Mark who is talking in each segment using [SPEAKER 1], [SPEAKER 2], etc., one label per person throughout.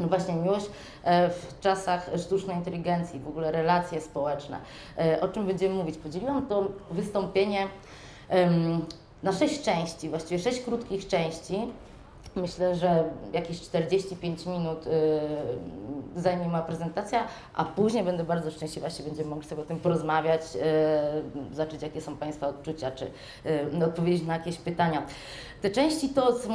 [SPEAKER 1] no właśnie miłość e, w czasach sztucznej inteligencji, w ogóle relacje społeczne. E, o czym będziemy mówić? Podzieliłam to wystąpienie na sześć części, właściwie sześć krótkich części. Myślę, że jakieś 45 minut y, zajmie moja prezentacja, a później będę bardzo szczęśliwa, jeśli będziemy mogli sobie o tym porozmawiać, y, zobaczyć jakie są Państwa odczucia, czy y, odpowiedzieć na jakieś pytania. Te części to są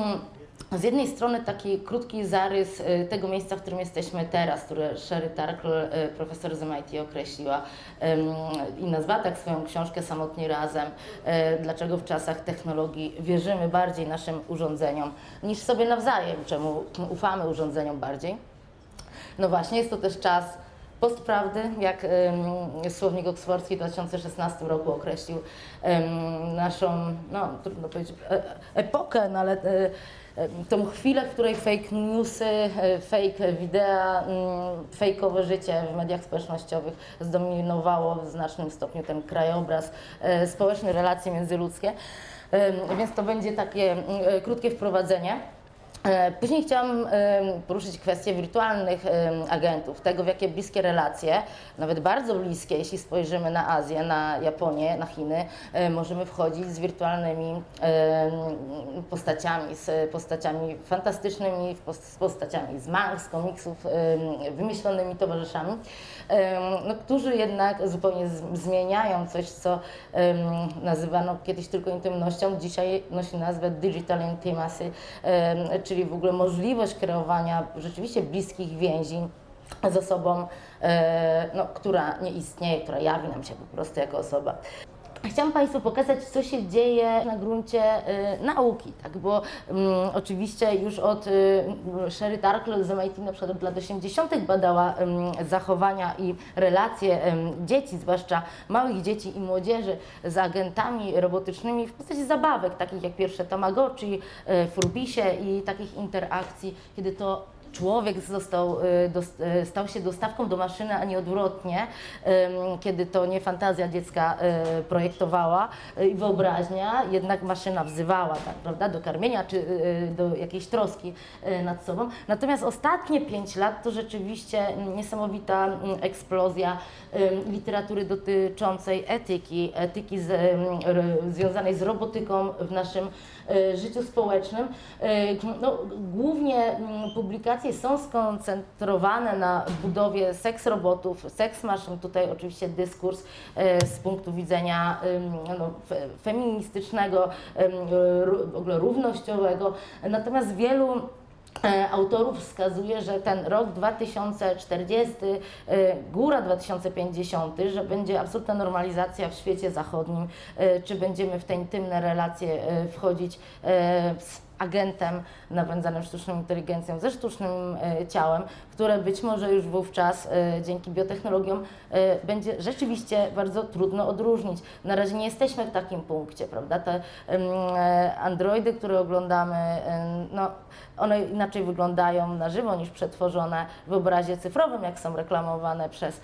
[SPEAKER 1] z jednej strony taki krótki zarys y, tego miejsca, w którym jesteśmy teraz, które Sherry Tarkle, y, profesor z MIT określiła i nazwała tak swoją książkę Samotnie Razem, y, dlaczego w czasach technologii wierzymy bardziej naszym urządzeniom niż sobie nawzajem, czemu ufamy urządzeniom bardziej. No właśnie, jest to też czas postprawdy, jak słownik oksfordzki w 2016 roku określił naszą, no trudno powiedzieć, e, epokę, no ale tą chwilę, w której fake newsy, e, fake wideo, mm, fejkowe życie w mediach społecznościowych zdominowało w znacznym stopniu ten krajobraz e, społeczny, relacje międzyludzkie. Więc to będzie takie mm, e, krótkie wprowadzenie. E, później chciałam poruszyć kwestię wirtualnych agentów, tego w jakie bliskie relacje, nawet bardzo bliskie, jeśli spojrzymy na Azję, na Japonię, na Chiny, e, możemy wchodzić z wirtualnymi postaciami, z postaciami fantastycznymi, z postaciami z mang, z komiksów, wymyślonymi towarzyszami, no, którzy jednak zupełnie zmieniają coś, co nazywano kiedyś tylko intymnością, dzisiaj nosi nazwę digital intimacy, czy czyli w ogóle możliwość kreowania rzeczywiście bliskich więzi z osobą, e, no, która nie istnieje, która jawi nam się po prostu jako osoba. Chciałam Państwu pokazać, co się dzieje na gruncie y, nauki, tak? bo y, oczywiście już od y, Sherry Darkle z MIT na przykład od lat 80. badała zachowania i relacje dzieci, zwłaszcza małych dzieci i młodzieży z agentami robotycznymi w postaci zabawek, takich jak pierwsze Tamagotchi, y, Furbisie i takich interakcji, kiedy to człowiek został, y, y, stał się dostawką do maszyny, a nie odwrotnie, kiedy to nie fantazja dziecka y, projektowała i wyobraźnia, jednak maszyna wzywała tak, prawda, do karmienia czy do jakiejś troski nad sobą. Natomiast ostatnie pięć lat to rzeczywiście niesamowita eksplozja literatury dotyczącej etyki, etyki z, związanej z robotyką w naszym życiu społecznym. No, głównie publikacje są skoncentrowane na budowie seks robotów, seks maszyn, tutaj oczywiście dyskurs e, z punktu widzenia no, feministycznego, równościowego, natomiast wielu e, autorów wskazuje, że ten rok 2040, e, góra 2050, że będzie absolutna normalizacja w świecie zachodnim, czy będziemy w te intymne relacje wchodzić z agentem napędzanym sztuczną inteligencją, ze sztucznym e, ciałem, które być może już wówczas e, dzięki biotechnologiom e, będzie rzeczywiście bardzo trudno odróżnić. Na razie nie jesteśmy w takim punkcie, prawda? Te androidy, które oglądamy, no, one inaczej wyglądają na żywo niż przetworzone w obrazie cyfrowym, jak są reklamowane przez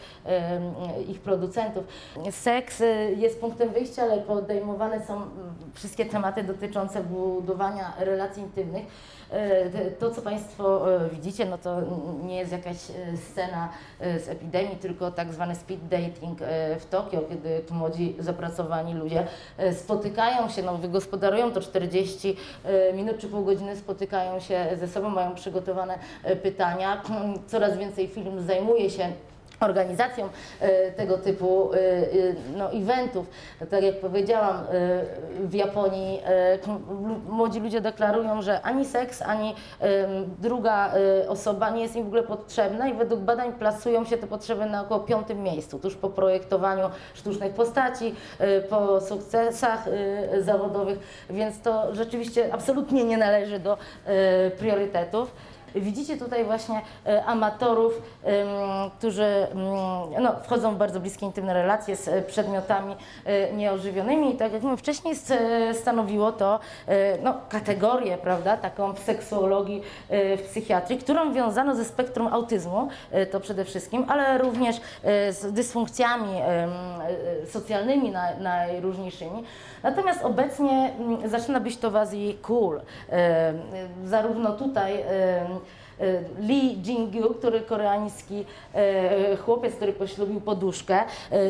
[SPEAKER 1] ich producentów. Seks jest punktem wyjścia, ale podejmowane są wszystkie tematy dotyczące budowania relacji intymnych. E, to, co Państwo e, widzicie, no to nie jest jakaś e, scena z epidemii, tylko tak zwany speed dating w Tokio, kiedy młodzi zapracowani ludzie spotykają się, no wygospodarują to 40 minut czy pół godziny, spotykają się ze sobą, mają przygotowane pytania. Coraz więcej film zajmuje się organizacją e, tego typu e, e, no, eventów. Tak jak powiedziałam, w Japonii młodzi ludzie deklarują, że ani seks, ani druga osoba nie jest im w ogóle potrzebna i według badań plasują się te potrzeby na około piątym miejscu, tuż po projektowaniu sztucznych postaci, po sukcesach zawodowych, więc to rzeczywiście absolutnie nie należy do priorytetów. Widzicie tutaj właśnie e, amatorów, którzy mm, no, wchodzą w bardzo bliskie, intymne relacje z e, przedmiotami e, nieożywionymi. I tak jak wcześniej stanowiło to no, kategorię, prawda, taką w seksuologii, w psychiatrii, którą wiązano ze spektrum autyzmu, to przede wszystkim, ale również z dysfunkcjami socjalnymi najróżniejszymi. Natomiast obecnie mm, zaczyna być to w Azji cool. Zarówno tutaj Lee Jin-gyu, który koreański e, chłopiec, który poślubił poduszkę.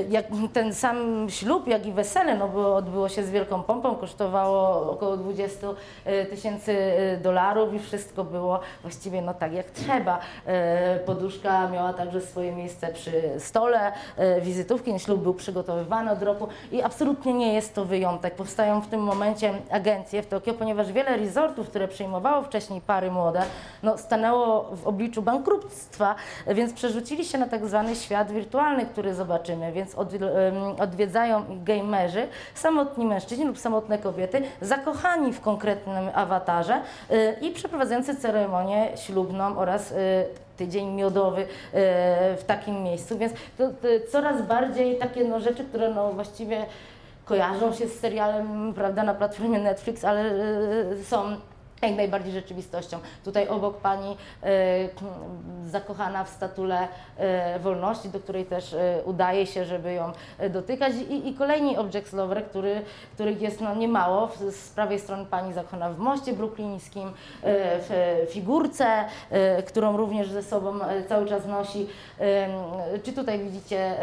[SPEAKER 1] Jak ten sam ślub, jak i wesele, no bo odbyło się z wielką pompą, kosztowało około 20 e, tysięcy dolarów i wszystko było właściwie no tak jak trzeba. Poduszka miała także swoje miejsce przy stole, wizytówki, ślub był przygotowywany od roku i absolutnie nie jest to wyjątek. Powstają w tym momencie agencje w Tokio, ponieważ wiele resortów, które przyjmowało wcześniej pary młode, no, stanęło w obliczu bankructwa, więc przerzucili się na tak zwany świat wirtualny, który zobaczymy, więc odwiedzają gamerzy, samotni mężczyźni lub samotne kobiety, zakochani w konkretnym awatarze y, i przeprowadzający ceremonię ślubną oraz y, tydzień miodowy y, w takim miejscu, więc to, to coraz bardziej takie no, rzeczy, które no, właściwie kojarzą się z serialem prawda, na platformie Netflix, ale są jak najbardziej rzeczywistością. Tutaj obok pani y, zakochana w statule y, wolności, do której też y, udaje się, żeby ją y, dotykać i, i kolejni objects lover, który, których jest no, niemało. W- Z prawej strony pani zakochana w moście brooklińskim, y, w figurce, y, którą również ze sobą cały czas nosi. Czy tutaj widzicie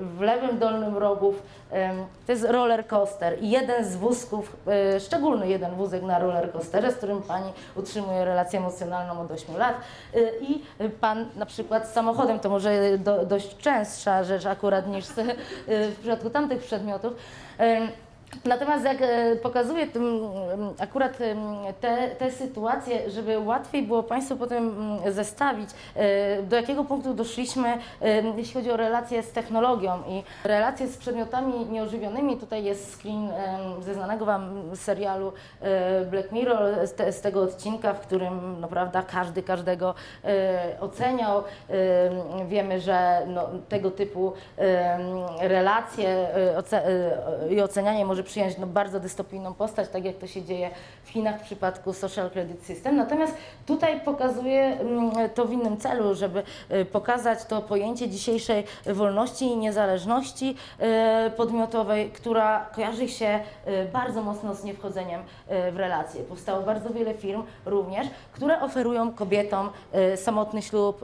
[SPEAKER 1] w lewym dolnym rogu to jest roller coaster i jeden z wózków, szczególny jeden wózek na roller z którym pani utrzymuje relację emocjonalną od 8 lat Y, i pan na przykład z samochodem, to może do, dość częstsza rzecz akurat niż y, w przypadku tamtych przedmiotów. Natomiast jak e, pokazuję mm, akurat em, te, te sytuacje, żeby łatwiej było Państwu potem mm, zestawić, e, do jakiego punktu doszliśmy, em, jeśli chodzi o relacje z technologią i relacje z przedmiotami nieożywionymi. Tutaj jest screen ze znanego Wam serialu e, Black Mirror, z, te, z tego odcinka, w którym no, prawda, każdy każdego e, oceniał. Em, Wiemy, że no, tego typu relacje e, e, i ocenianie może przyjąć no, bardzo dystopijną postać, tak jak to się dzieje w Chinach w przypadku Social Credit System. Natomiast tutaj pokazuję mm, to w innym celu, żeby e, pokazać to pojęcie dzisiejszej wolności i niezależności e, podmiotowej, która kojarzy się e, bardzo mocno z niewchodzeniem w relacje. Powstało bardzo wiele firm również, które oferują kobietom samotny ślub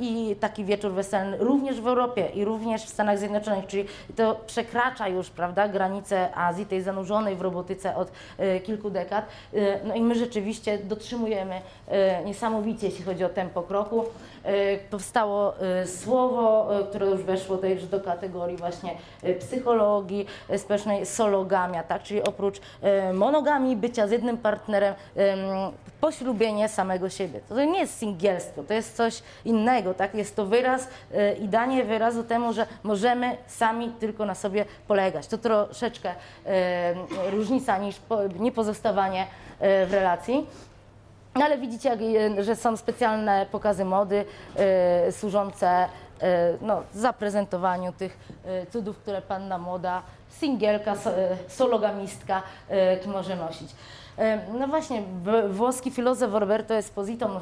[SPEAKER 1] i taki wieczór weselny również w Europie i również w Stanach Zjednoczonych, czyli to przekracza już prawda, granice Azji, tej zanurzonej w robotyce od e, kilku dekad. E, No i my rzeczywiście dotrzymujemy e, niesamowicie, jeśli chodzi o tempo kroku. E, Powstało e, słowo, e, które już weszło też do kategorii właśnie psychologii społecznej, sologamia, tak? czyli oprócz monogamii, bycia z jednym partnerem, em, poślubienie samego siebie. To nie jest singielstwo, to jest coś innego, tak? Jest to wyraz i danie wyrazu temu, że możemy sami tylko na sobie polegać. To troszeczkę różnica niż po, niepozostawanie e, w relacji. No ale widzicie, e, że są specjalne pokazy mody e, służące e, no, zaprezentowaniu tych cudów, które panna moda, singielka, so, sologamistka może nosić. No właśnie, włoski filozof Roberto Esposito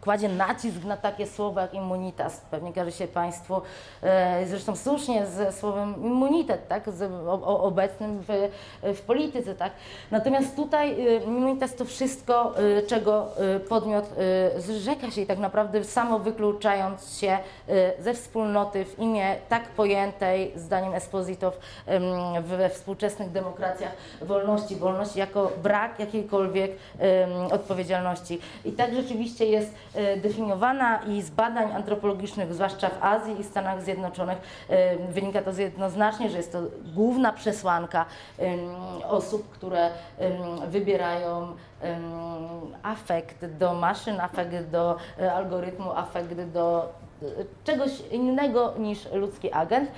[SPEAKER 1] kładzie nacisk na takie słowa jak immunitas. Pewnie kojarzy się Państwu, e, zresztą słusznie ze słowem immunitet, tak, z, obecnym w, w polityce. Tak. Natomiast tutaj e, immunitas to wszystko, e, czego e, podmiot zrzeka się i tak naprawdę samo wykluczając się ze wspólnoty w imię tak pojętej, zdaniem Esposito, w- em, we współczesnych demokracjach wolności, wolności jako brak jakiejkolwiek odpowiedzialności. I tak rzeczywiście jest e, definiowana i z badań antropologicznych, zwłaszcza w Azji i Stanach Zjednoczonych, wynika to jednoznacznie, że jest to główna przesłanka osób, które wybierają afekt do maszyn, afekt do e, algorytmu, afekt do e, czegoś innego niż ludzki agent.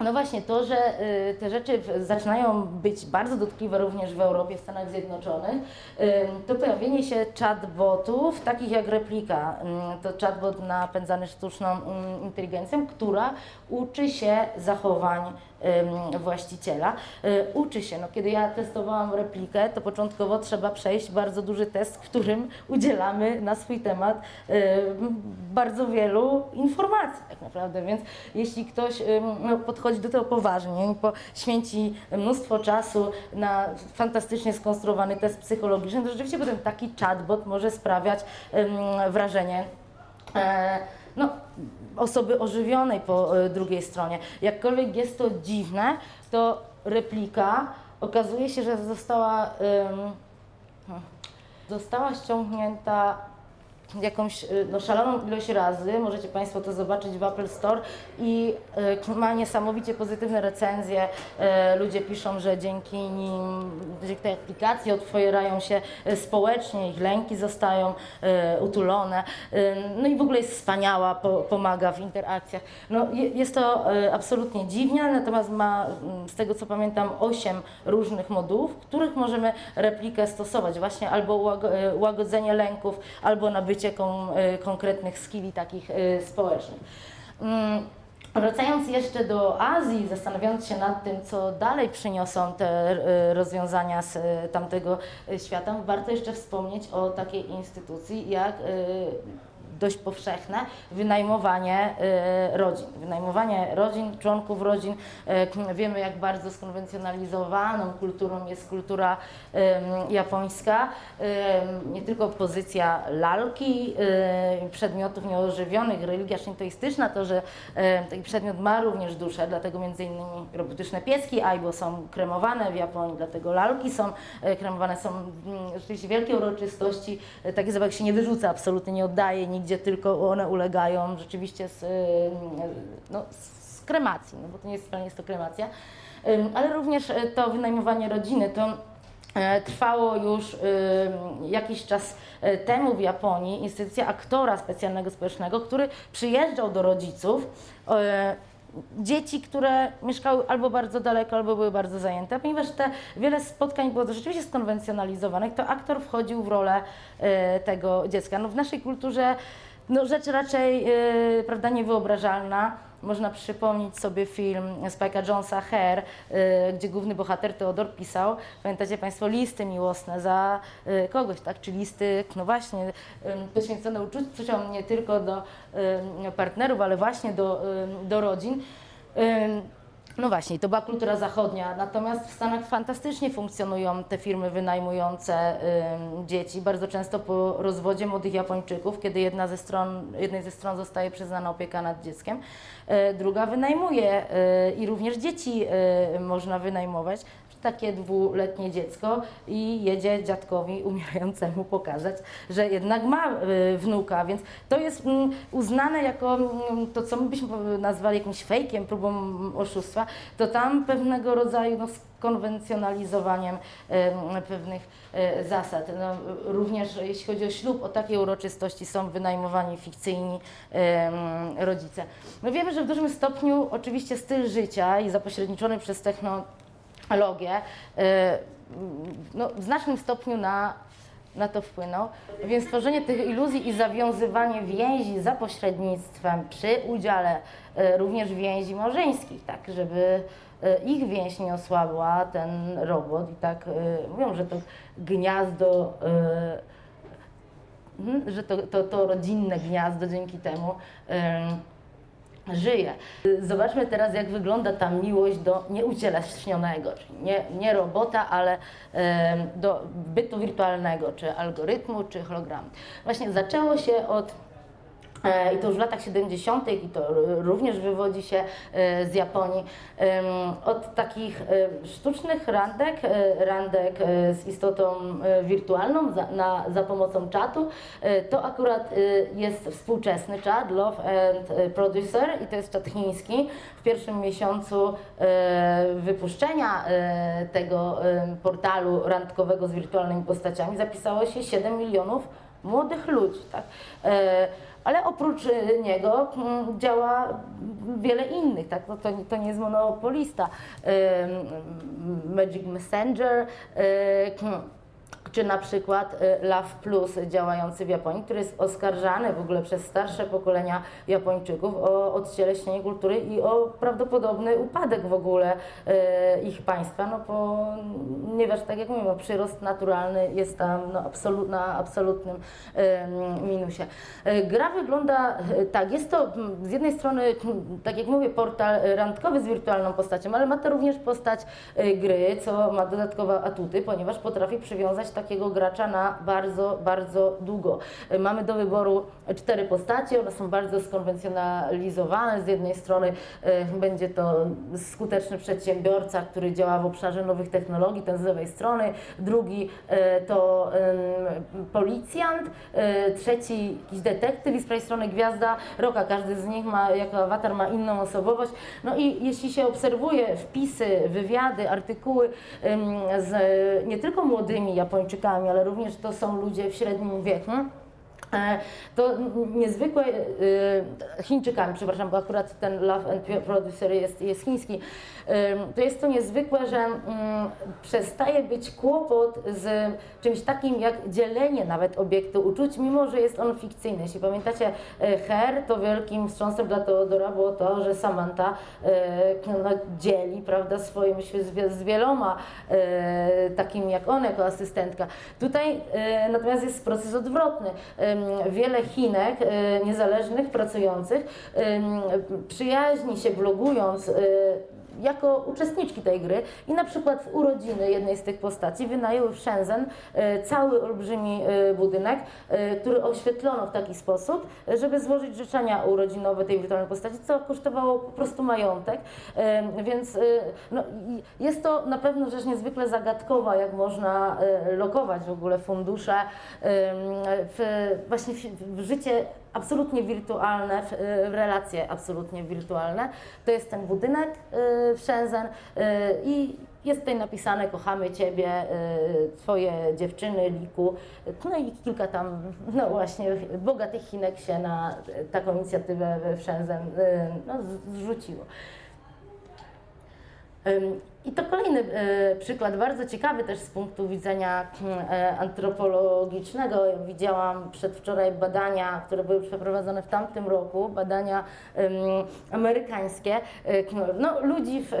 [SPEAKER 1] No właśnie, to, że y, te rzeczy zaczynają być bardzo dotkliwe również w Europie, w Stanach Zjednoczonych, to pojawienie się chatbotów, takich jak replika. To chatbot napędzany sztuczną inteligencją, która uczy się zachowań właściciela. E, Uczy się, no kiedy ja testowałam replikę, to początkowo trzeba przejść bardzo duży test, w którym udzielamy na swój temat em, bardzo wielu informacji tak naprawdę, więc jeśli ktoś no, podchodzi do tego poważnie poświęci mnóstwo czasu na fantastycznie skonstruowany test psychologiczny, to rzeczywiście potem taki chatbot może sprawiać wrażenie e, no, osoby ożywionej po e, drugiej stronie. Jakkolwiek jest to dziwne, to replika okazuje się, że została, hmm, została ściągnięta jakąś y, no, szaloną ilość razy. Możecie Państwo to zobaczyć w Apple Store i y, ma niesamowicie pozytywne recenzje. Y, ludzie piszą, że dzięki nim, dzięki tej aplikacji otwierają się y, społecznie, ich lęki zostają y, utulone. Y, no i w ogóle jest wspaniała, po, pomaga w interakcjach. No, je, jest to absolutnie dziwne, natomiast ma z tego co pamiętam 8 różnych modułów, w których możemy replikę stosować. Właśnie albo łago- łagodzenie lęków, albo nabycie kon, y, konkretnych skilli takich y, społecznych. Mm, Wracając jeszcze do Azji, zastanawiając się nad tym, co dalej przyniosą te y, rozwiązania z tamtego świata, warto jeszcze wspomnieć o takiej instytucji jak dość powszechne wynajmowanie y, rodzin. Wynajmowanie rodzin, członków rodzin. Y, Wiemy, jak bardzo skonwencjonalizowaną kulturą jest kultura y, japońska. Nie tylko pozycja lalki, przedmiotów nieożywionych, religia szintoistyczna, to, że taki przedmiot ma również duszę, dlatego między innymi robotyczne pieski aibo są kremowane w Japonii, dlatego lalki są kremowane, są mm, rzeczywiście wielkie uroczystości, takie zabawy się nie wyrzuca, absolutnie nie oddaje nigdzie, tylko one ulegają rzeczywiście z, y, no, z kremacji, no bo to nie jest, jest to kremacja, ale również y, to wynajmowanie rodziny, to e, trwało już jakiś czas e, temu w Japonii instytucja aktora specjalnego społecznego, który przyjeżdżał do rodziców e, dzieci, które mieszkały albo bardzo daleko, albo były bardzo zajęte, ponieważ te wiele spotkań było rzeczywiście skonwencjonalizowanych, to aktor wchodził w rolę e, tego dziecka. No, w naszej kulturze no, rzecz raczej e, prawda, niewyobrażalna. Można przypomnieć sobie film Spike'a Jonesa Hair, y, gdzie główny bohater Teodor pisał, pamiętacie Państwo, listy miłosne za y, kogoś, tak? Czy listy, no właśnie, poświęcone uczuciom nie tylko do partnerów, ale właśnie do, do rodzin. Y, no właśnie, to była kultura zachodnia, natomiast w Stanach fantastycznie funkcjonują te firmy wynajmujące ym, dzieci. Bardzo często po rozwodzie młodych Japończyków, kiedy jedna ze stron, jednej ze stron zostaje przyznana opieka nad dzieckiem, y, druga wynajmuje y, i również dzieci y, można wynajmować takie dwuletnie dziecko i jedzie dziadkowi umierającemu pokazać, że jednak ma y, wnuka, więc to jest mm, uznane jako mm, to, co my byśmy nazwali jakimś fejkiem, próbą oszustwa, to tam pewnego rodzaju no, skonwencjonalizowaniem em, pewnych e, zasad. No, również jeśli chodzi o ślub, o takie uroczystości są wynajmowani fikcyjni rodzice. No wiemy, że w dużym stopniu oczywiście styl życia i zapośredniczony przez technologię e, no, w znacznym stopniu na na to wpłynął. Więc tworzenie tych iluzji i zawiązywanie więzi za pośrednictwem przy udziale e, również więzi małżeńskich, tak, żeby e, ich więź nie osłabła, ten robot i tak mówią, że to gniazdo, mhm, że to, to, to rodzinne gniazdo dzięki temu em, żyje. Zobaczmy teraz, jak wygląda ta miłość do nieucieleśnionego, czyli nie, nie robota, ale do bytu wirtualnego, czy algorytmu, czy hologramu. Właśnie zaczęło się od I to już w latach 70. i to również wywodzi się e, z Japonii. Od takich e, sztucznych randek, e, randek e, z istotą e, wirtualną za, na, za pomocą czatu. E, To akurat e, jest współczesny czat, Love and e, Producer i to jest czat chiński. W pierwszym miesiącu e, wypuszczenia e, tego e, portalu randkowego z wirtualnymi postaciami zapisało się 7 milionów młodych ludzi. Tak? Ale oprócz e, niego mm, działa wiele innych, tak? to, to nie jest monopolista. Magic Messenger, e, czy na przykład y, Love Plus działający w Japonii, który jest oskarżany w ogóle przez starsze pokolenia Japończyków o odcieleśnienie kultury i o prawdopodobny upadek w ogóle y, ich państwa, no ponieważ tak jak mówię, przyrost naturalny jest tam no, absolut, na absolutnym y, minusie. Gra wygląda tak, jest to mm, z jednej strony, tak jak mówię, portal randkowy z wirtualną postacią, ale ma to również postać gry, co ma dodatkowe atuty, ponieważ potrafi przywiązać takiego gracza na bardzo, bardzo długo. Mamy do wyboru cztery postacie, one są bardzo skonwencjonalizowane. Z jednej strony e, będzie to skuteczny przedsiębiorca, który działa w obszarze nowych technologii, ten z lewej strony, drugi e, to policjant, e, trzeci jakiś detektyw i z prawej strony gwiazda roka. Każdy z nich ma, jako awatar ma inną osobowość. No i jeśli się obserwuje wpisy, wywiady, artykuły z nie tylko młodymi Japończykami, ale również to są ludzie w średnim wieku. E, to niezwykłe e, Chińczykami, przepraszam, bo akurat ten Love and Producer jest, jest chiński. To jest to niezwykłe, że mm, przestaje być kłopot z czymś takim jak dzielenie nawet obiektu uczuć, mimo że jest on fikcyjny. Jeśli pamiętacie e, Her, to wielkim wstrząsem dla Teodora było to, że Samantha no, dzieli prawda, swoją z, z wieloma takimi jak on jako asystentka. Tutaj natomiast jest proces odwrotny wiele Chinek e, niezależnych, pracujących. Przyjaźni się blogując e, jako uczestniczki tej gry i na przykład w urodziny jednej z tych postaci wynajęły w Shenzhen e, cały olbrzymi e, budynek, e, który oświetlono w taki sposób, żeby złożyć życzenia urodzinowe tej wirtualnej postaci, co kosztowało po prostu majątek, więc no, jest to na pewno rzecz niezwykle zagadkowa, jak można lokować w ogóle fundusze w, właśnie w życie absolutnie wirtualne, w relacje absolutnie wirtualne. To jest ten budynek y, w Shenzhen y, i jest tutaj napisane kochamy Ciebie, y, Twoje dziewczyny, Liku, no i kilka tam, no właśnie, bogatych Chinek się na taką inicjatywę w Shenzhen no, zrzuciło. I to kolejny e, przykład, bardzo ciekawy też z punktu widzenia e, antropologicznego. Widziałam przedwczoraj badania, które były przeprowadzone w tamtym roku, badania amerykańskie, e, no, ludzi w,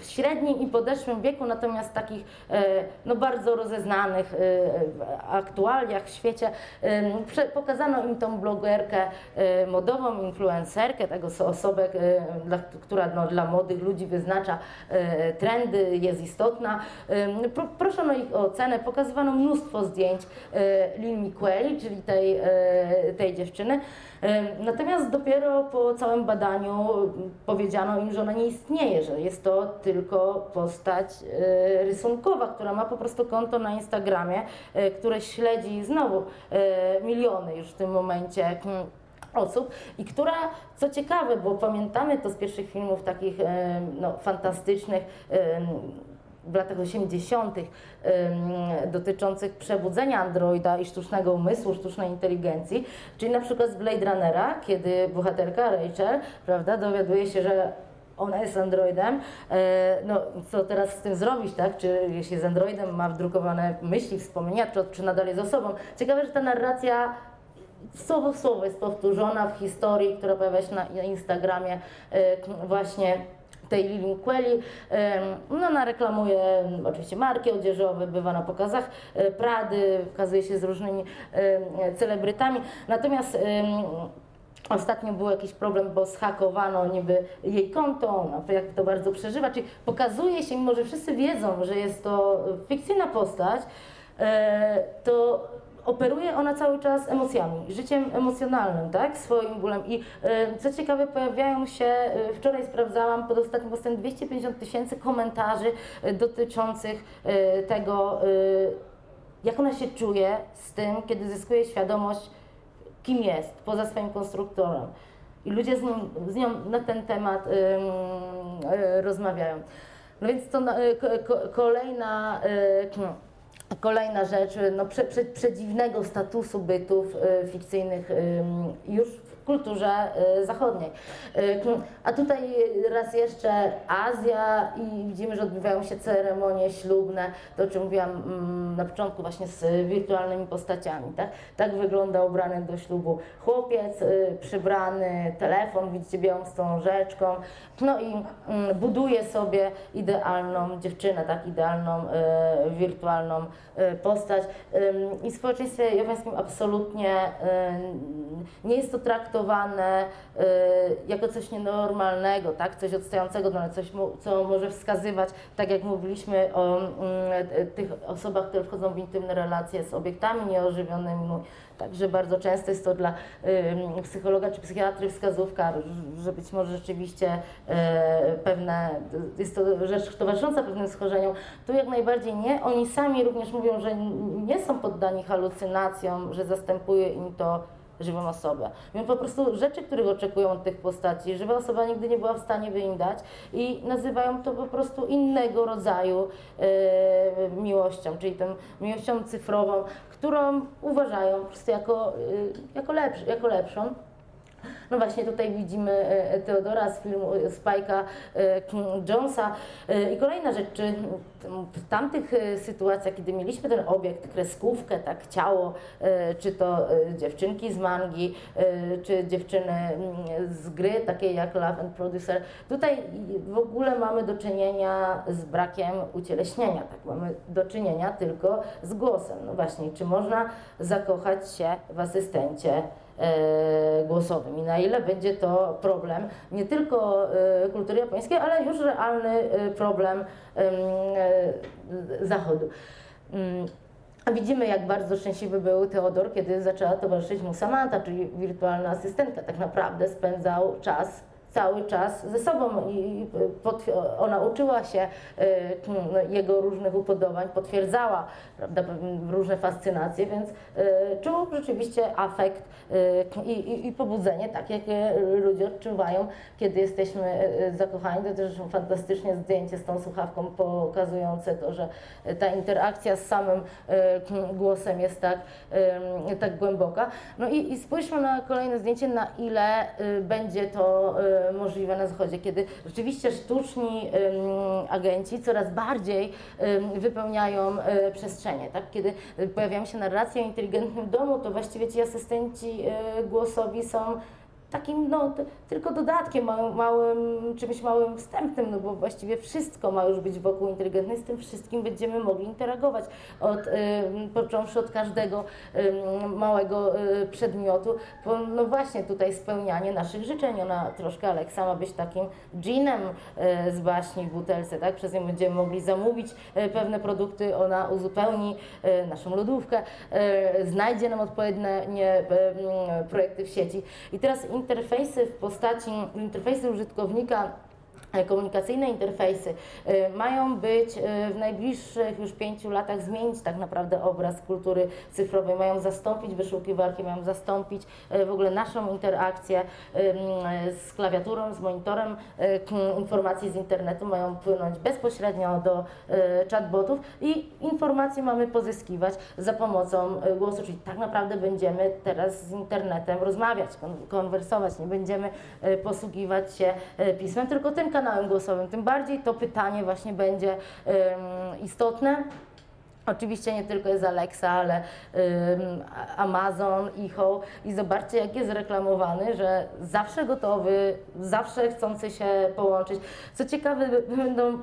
[SPEAKER 1] w średnim i podeszłym wieku, natomiast takich e, no, bardzo rozeznanych e, aktualiach w świecie. Pokazano im tą blogerkę e, modową, influencerkę, tego osobę, która no, dla młodych ludzi wyznacza trendy, jest istotna. Proszono ich o ocenę, pokazywano mnóstwo zdjęć Lil Miqueli, czyli tej, tej dziewczyny. Natomiast dopiero po całym badaniu powiedziano im, że ona nie istnieje, że jest to tylko postać e, rysunkowa, która ma po prostu konto na Instagramie, e, które śledzi znowu e, miliony już w tym momencie mm, osób i która, co ciekawe, bo pamiętamy to z pierwszych filmów takich no, fantastycznych, w latach 80. dotyczących przebudzenia androida i sztucznego umysłu, sztucznej inteligencji, czyli na przykład z Blade Runnera, kiedy bohaterka Rachel, prawda, dowiaduje się, że ona jest Androidem, e, no co teraz z tym zrobić, tak? Czy jeśli z Androidem ma wdrukowane myśli, wspomnienia, czy, czy nadal jest osobą. Ciekawe, że ta narracja słowo w słowo jest powtórzona w historii, która pojawia się na, Instagramie e, właśnie tej Lili Quelli. No, ona reklamuje oczywiście marki odzieżowe, bywa na pokazach e, Prady, okazuje się z różnymi celebrytami. Natomiast Ostatnio był jakiś problem, bo zhakowano niby jej konto, ona jak to bardzo przeżywa, czyli pokazuje się, mimo że wszyscy wiedzą, że jest to fikcyjna postać, e, to operuje ona cały czas emocjami, życiem emocjonalnym, tak, swoim bólem. I e, co ciekawe, pojawiają się, e, wczoraj sprawdzałam pod ostatnim postem 250 tysięcy komentarzy dotyczących tego, jak ona się czuje z tym, kiedy zyskuje świadomość, kim jest, poza swoim konstruktorem. I ludzie z, nią, z nią na ten temat y, y, rozmawiają. No więc to y, kolejna Kolejna rzecz, no, prze, prze, przedziwnego statusu bytów y, fikcyjnych y, już kulturze y, zachodniej. Y, a tutaj raz jeszcze Azja i widzimy, że odbywają się ceremonie ślubne, to o czym mówiłam mm, na początku właśnie z wirtualnymi postaciami. Tak, tak wygląda ubrany do ślubu chłopiec, y, przybrany, telefon, widzicie białą wstążeczką, no i mm, buduje sobie idealną dziewczynę, tak, idealną wirtualną postać. I w społeczeństwie japońskim absolutnie nie jest to traktowane jako coś nienormalnego, tak, coś odstającego, no, coś, co może wskazywać, tak jak mówiliśmy o mm, tych osobach, które wchodzą w intymne relacje z obiektami nieożywionymi, Także bardzo często jest to dla y, psychologa czy psychiatry wskazówka, że być może rzeczywiście y, pewne, jest to rzecz towarzysząca pewnym schorzeniom. Tu jak najbardziej nie. Oni sami również mówią, że nie są poddani halucynacjom, że zastępuje im to żywą osobę. Więc po prostu rzeczy, których oczekują od tych postaci, żywa osoba nigdy nie była w stanie by im dać i nazywają to po prostu innego rodzaju e, miłością, czyli tą miłością cyfrową, którą uważają po prostu jako, e, jako, jako lepszą. No właśnie tutaj widzimy e, Teodora z filmu e, Spike'a e, Jonesa. I kolejna rzecz, czy w tamtych sytuacjach, kiedy mieliśmy ten obiekt, kreskówkę, tak, ciało, czy to dziewczynki z mangi, czy dziewczyny z gry, takiej jak Love and Producer, tutaj w ogóle mamy do czynienia z brakiem ucieleśnienia, tak, mamy do czynienia tylko z głosem. No właśnie, czy można zakochać się w asystencie E, głosowym i na ile będzie to problem nie tylko e, kultury japońskiej, ale już realny e, problem Zachodu. Mm, widzimy, jak bardzo szczęśliwy był Teodor, kiedy zaczęła towarzyszyć mu Samantha, czyli wirtualna asystentka. Tak naprawdę spędzał czas cały czas ze sobą i ona uczyła się y, jego różnych upodobań, potwierdzała prawda, różne fascynacje, więc y, czuł rzeczywiście afekt y, i, i, i pobudzenie, tak jak ludzie odczuwają, kiedy jesteśmy zakochani. To też fantastycznie zdjęcie z tą słuchawką pokazujące to, że ta interakcja z samym głosem jest tak, tak głęboka. No i, i spójrzmy na kolejne zdjęcie, na ile będzie to możliwe na Zachodzie, kiedy rzeczywiście sztuczni agenci coraz bardziej wypełniają e, przestrzenie. Tak? Kiedy pojawiają się narracje o inteligentnym domu, to właściwie ci asystenci e, głosowi są takim no, tylko dodatkiem, małym, małym, czymś małym wstępnym, no bo właściwie wszystko ma już być wokół inteligentnej, z tym wszystkim będziemy mogli interagować, od, y, począwszy od każdego y, małego y, przedmiotu, bo no właśnie tutaj spełnianie naszych życzeń, ona troszkę Aleksa ma być takim dżinem y, z baśni w butelce, tak, przez nią będziemy mogli zamówić y, pewne produkty, ona uzupełni y, naszą lodówkę, znajdzie nam odpowiednie projekty w sieci. I teraz interfejsy w postaci interfejsy użytkownika komunikacyjne interfejsy e, mają być e, w najbliższych już pięciu latach zmienić tak naprawdę obraz kultury cyfrowej, mają zastąpić wyszukiwarki, mają zastąpić w ogóle naszą interakcję z klawiaturą, z monitorem informacji z internetu, mają płynąć bezpośrednio do chatbotów i informacje mamy pozyskiwać za pomocą głosu, czyli tak naprawdę będziemy teraz z internetem rozmawiać, konwersować, nie będziemy posługiwać się pismem, tylko tym kanałem kanałem głosowym, tym bardziej to pytanie właśnie będzie istotne. Oczywiście nie tylko jest Alexa, ale Amazon, Echo i zobaczcie jak jest reklamowany, że zawsze gotowy, zawsze chcący się połączyć. Co ciekawe, będą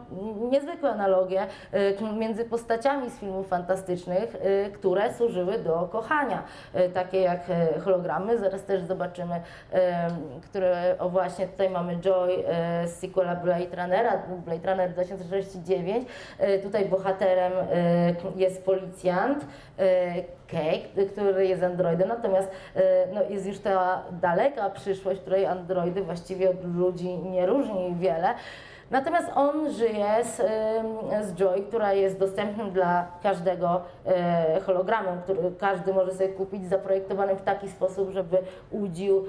[SPEAKER 1] niezwykłe analogie y, między postaciami z filmów fantastycznych, y, które służyły do kochania, y, takie jak hologramy, zaraz też zobaczymy, które, o właśnie tutaj mamy Joy z sequela Blade Runnera, Blade Runner 2049, tutaj bohaterem jest policjant, Cake, który jest Androidem, natomiast e, no, jest już ta daleka przyszłość, której Androidy właściwie od ludzi nie różni wiele. Natomiast on żyje z, z Joy, która jest dostępnym dla każdego e, hologramem, który każdy może sobie kupić, zaprojektowanym w taki sposób, żeby udził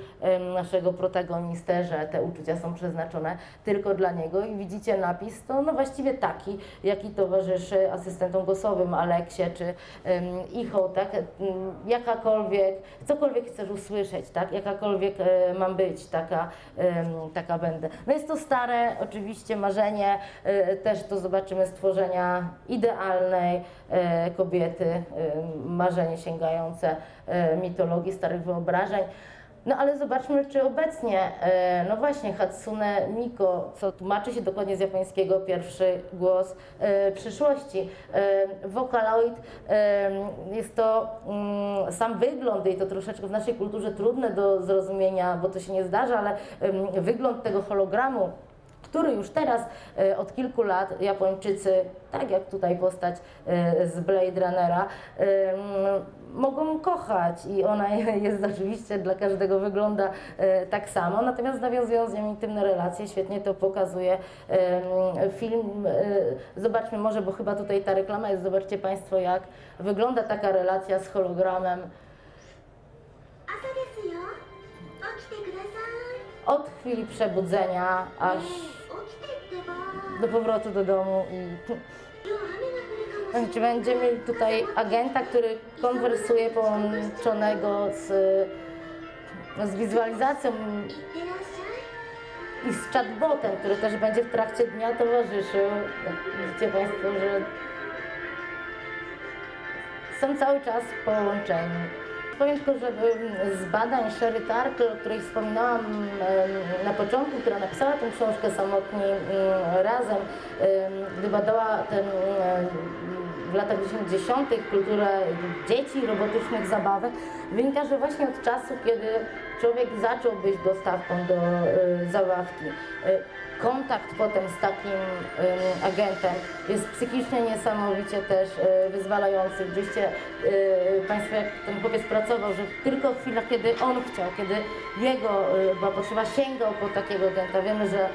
[SPEAKER 1] naszego protagonistę, że te uczucia są przeznaczone tylko dla niego i widzicie napis, to no właściwie taki, jaki towarzyszy asystentom głosowym Aleksie czy Icho, tak? Jakakolwiek, cokolwiek chcesz usłyszeć, tak? Jakakolwiek e, mam być, taka, taka będę. No jest to stare oczywiście marzenie, e, też to zobaczymy stworzenia idealnej e, kobiety, e, marzenie sięgające mitologii, starych wyobrażeń. No ale zobaczmy, czy obecnie, no właśnie, Hatsune Miko, co tłumaczy się dokładnie z japońskiego, pierwszy głos przyszłości. Vocaloid jest to mm, sam wygląd i to troszeczkę w naszej kulturze trudne do zrozumienia, bo to się nie zdarza, ale wygląd tego hologramu który już teraz e, od kilku lat Japończycy, tak jak tutaj postać e, z Blade Runnera, e, mogą kochać i ona jest oczywiście dla każdego wygląda tak samo, natomiast nawiązując z nią intymne relacje, świetnie to pokazuje film. Zobaczmy może, bo chyba tutaj ta reklama jest, zobaczcie Państwo jak wygląda taka relacja z hologramem. Od chwili przebudzenia aż do powrotu do domu i czy będziemy mieli tutaj agenta, który konwersuje połączonego z, z wizualizacją i z chatbotem, który też będzie w trakcie dnia towarzyszył. Tak, widzicie Państwo, że są cały czas połączeni. Powiem tylko, że em, z badań Sherry Tarkle, o której wspominałam na początku, która napisała tę książkę samotni em, razem, em, gdy badała ten em, w latach 80. kulturę dzieci, robotycznych zabawek, wynika, że właśnie od czasu, kiedy człowiek zaczął być dostawcą do y, zabawki, y, kontakt potem z takim y, agentem jest psychicznie niesamowicie też y, wyzwalający. Gdyście y, Państwo, jak ten chłopiec pracował, że tylko w chwilach, kiedy on chciał, kiedy jego y, była potrzeba, sięgał po takiego agenta. Wiemy, że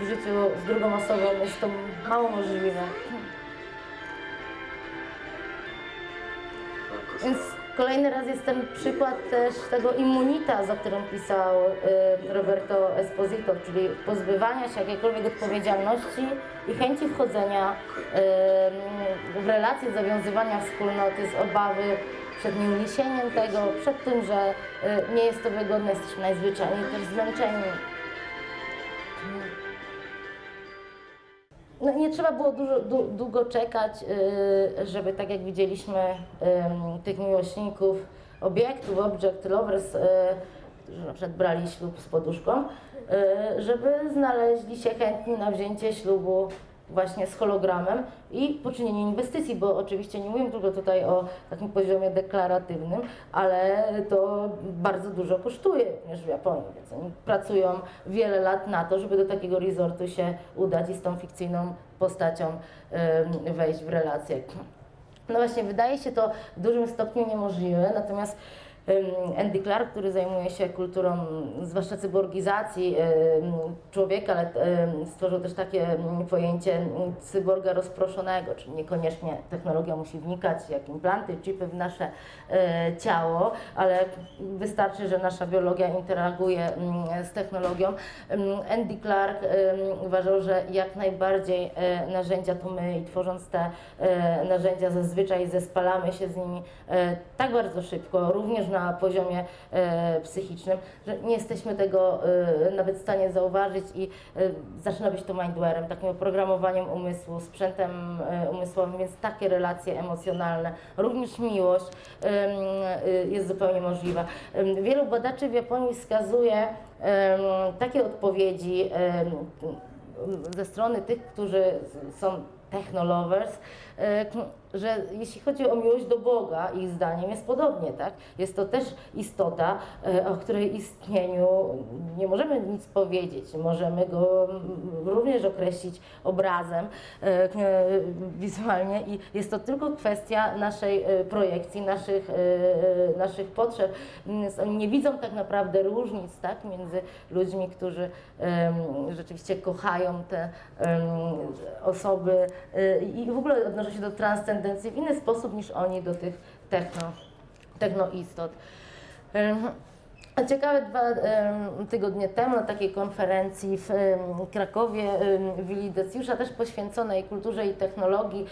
[SPEAKER 1] w życiu z drugą osobą jest to mało możliwe. Więc kolejny raz jest ten przykład też tego immunita, za którym pisał y, Roberto Esposito, czyli pozbywania się jakiejkolwiek odpowiedzialności i chęci wchodzenia y, w relacje, zawiązywania wspólnoty z obawy przed nieuniesieniem tego, przed tym, że y, nie jest to wygodne, jesteśmy najzwyczajniej też zmęczeni. No, nie trzeba było dużo, du, długo czekać, y, żeby tak jak widzieliśmy ym, tych miłośników obiektów, object lovers, y, którzy na przykład brali ślub z poduszką, y, żeby znaleźli się chętni na wzięcie ślubu właśnie z hologramem i poczynienie inwestycji, bo oczywiście nie mówię tylko tutaj o takim poziomie deklaratywnym, ale to bardzo dużo kosztuje również w Japonii, więc oni pracują wiele lat na to, żeby do takiego resortu się udać i z tą fikcyjną postacią wejść w relację. No właśnie, wydaje się to w dużym stopniu niemożliwe, natomiast Andy Clark, który zajmuje się kulturą, zwłaszcza cyborgizacji człowieka, ale stworzył też takie pojęcie cyborga rozproszonego, czyli niekoniecznie technologia musi wnikać, jak implanty, chipy w nasze e, ciało, ale wystarczy, że nasza biologia interaguje z technologią. Andy Clark uważał, że jak najbardziej e, narzędzia to my i tworząc te e, narzędzia zazwyczaj zespalamy się z nimi tak bardzo szybko, również na poziomie e, psychicznym, że nie jesteśmy tego e, nawet w stanie zauważyć i e, zaczyna być to mindwarem, takim oprogramowaniem umysłu, sprzętem umysłowym, więc takie relacje emocjonalne, również miłość jest zupełnie możliwa. Wielu badaczy w Japonii wskazuje takie odpowiedzi ze strony tych, którzy są technolovers, że jeśli chodzi o miłość do Boga, ich zdaniem jest podobnie, tak? Jest to też istota, e, o której istnieniu nie możemy nic powiedzieć. Możemy go mm, również określić obrazem e, e, wizualnie i jest to tylko kwestia naszej e, projekcji, naszych, e, e, naszych potrzeb. Więc Oni nie widzą tak naprawdę różnic tak, między ludźmi, którzy rzeczywiście kochają te osoby e, i w ogóle odnoszą się do transcendencji w inny sposób niż oni do tych techno, technoistot. Ciekawe, dwa tygodnie temu na takiej konferencji w Krakowie Willi Decjusza, też poświęconej kulturze i technologii,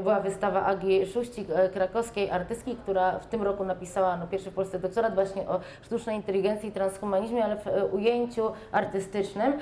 [SPEAKER 1] była wystawa Agi Szuścik, e, krakowskiej artystki, która w tym roku napisała no, pierwszy w Polsce doktorat właśnie o sztucznej inteligencji i transhumanizmie, ale w e, ujęciu artystycznym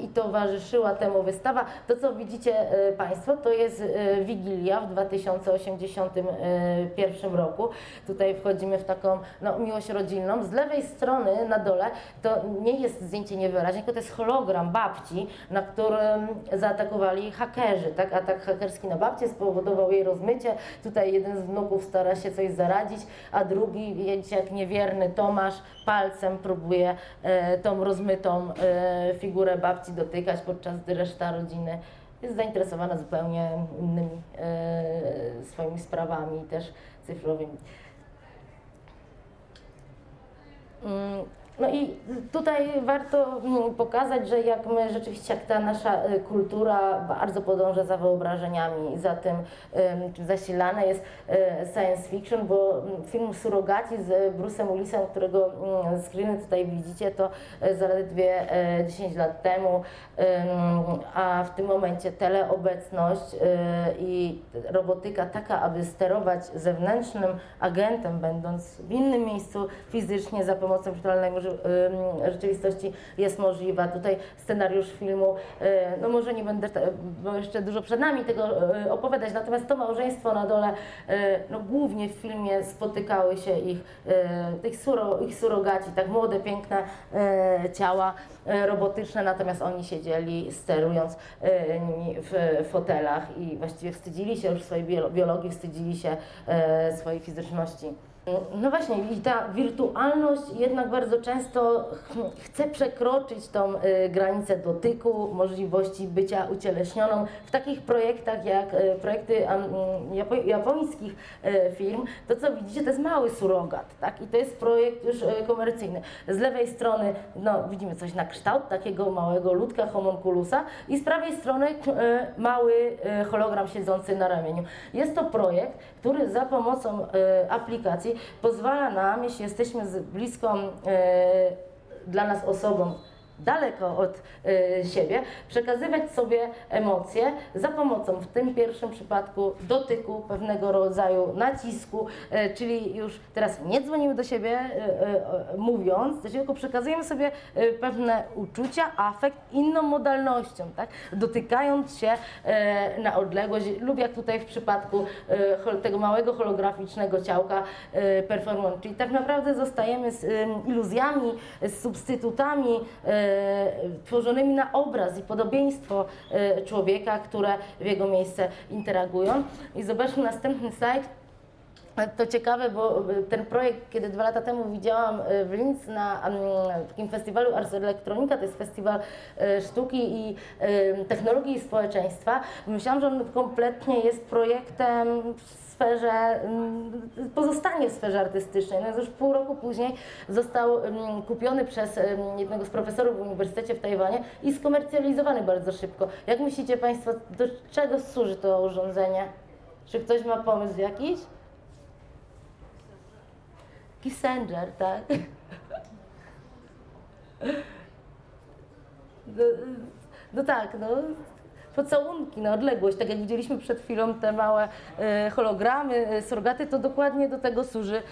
[SPEAKER 1] i towarzyszyła temu wystawa. To, co widzicie e, Państwo, to jest Wigilia w 2081 roku. Tutaj wchodzimy w taką no, miłość rodzinną. Z lewej strony na dole to nie jest zdjęcie niewyraźne, tylko to jest hologram babci, na którym zaatakowali hakerzy. Tak? Atak hakerski na babcię spowodował jej rozmycie. Tutaj jeden z wnuków stara się coś zaradzić, a drugi, jak niewierny Tomasz, palcem próbuje e, tą rozmytą e, figurę babci dotykać, podczas gdy reszta rodziny jest zainteresowana zupełnie innymi e, swoimi sprawami, też cyfrowymi. Mm, No i tutaj warto pokazać, że jak my rzeczywiście, jak ta nasza y, kultura bardzo podąża za wyobrażeniami, za tym ym, czym zasilane jest y, science fiction, bo mm, film Surogaci z Bruce'em Willisem, którego mm, screeny tutaj widzicie, to y, zaledwie y, 10 lat temu, a w tym momencie teleobecność y, i robotyka taka, aby sterować zewnętrznym agentem, będąc w innym miejscu fizycznie za pomocą wirtualnej rzeczywistości jest możliwa. Tutaj scenariusz filmu, y, no może nie będę, bo jeszcze dużo przed nami tego y, opowiadać, natomiast to małżeństwo na dole, y, no głównie w filmie spotykały się ich, y, tych suro, ich surogaci, tak młode, piękne y, ciała y, robotyczne, natomiast oni siedzieli sterując y, nimi w fotelach i właściwie wstydzili się już swojej biolo- biologii, wstydzili się y, swojej fizyczności. No właśnie, i ta wirtualność jednak bardzo często ch- chce przekroczyć tą y, granicę dotyku, możliwości bycia ucieleśnioną. W takich projektach jak y, projekty japo, japońskich y, firm, to co widzicie, to jest mały surogat, tak? I to jest projekt już komercyjny. Z lewej strony no, widzimy coś na kształt takiego małego ludka homunculusa i z prawej strony mały hologram siedzący na ramieniu. Jest to projekt, który za pomocą y, pozwala nam, jeśli jesteśmy z bliską y, dla nas osobą daleko od y, siebie, przekazywać sobie emocje za pomocą w tym pierwszym przypadku dotyku, pewnego rodzaju nacisku, y, czyli już teraz nie dzwonimy do siebie y, mówiąc, tylko przekazujemy sobie pewne uczucia, afekt inną modalnością, tak? dotykając się na odległość lub jak tutaj w przypadku tego małego holograficznego ciałka performance, czyli tak naprawdę zostajemy z iluzjami, z substytutami tworzonymi na obraz i podobieństwo y, człowieka, które w jego miejsce interagują. I zobaczmy następny slajd. To ciekawe, bo ten projekt, kiedy dwa lata temu widziałam w Linz na mm, takim festiwalu Ars Electronica, to jest festiwal sztuki i technologii i społeczeństwa, myślałam, że on kompletnie jest projektem sferze, mm, pozostanie w sferze artystycznej. No już pół roku później został mm, kupiony przez mm, jednego z profesorów w uniwersytecie w Tajwanie i skomercjalizowany bardzo szybko. Jak myślicie Państwo, do czego służy to urządzenie? Czy ktoś ma pomysł jakiś? Kissinger, tak? No, no tak, no. Pocałunki na odległość, tak jak widzieliśmy przed chwilą te małe e, hologramy, e, surrogaty, to dokładnie do tego służy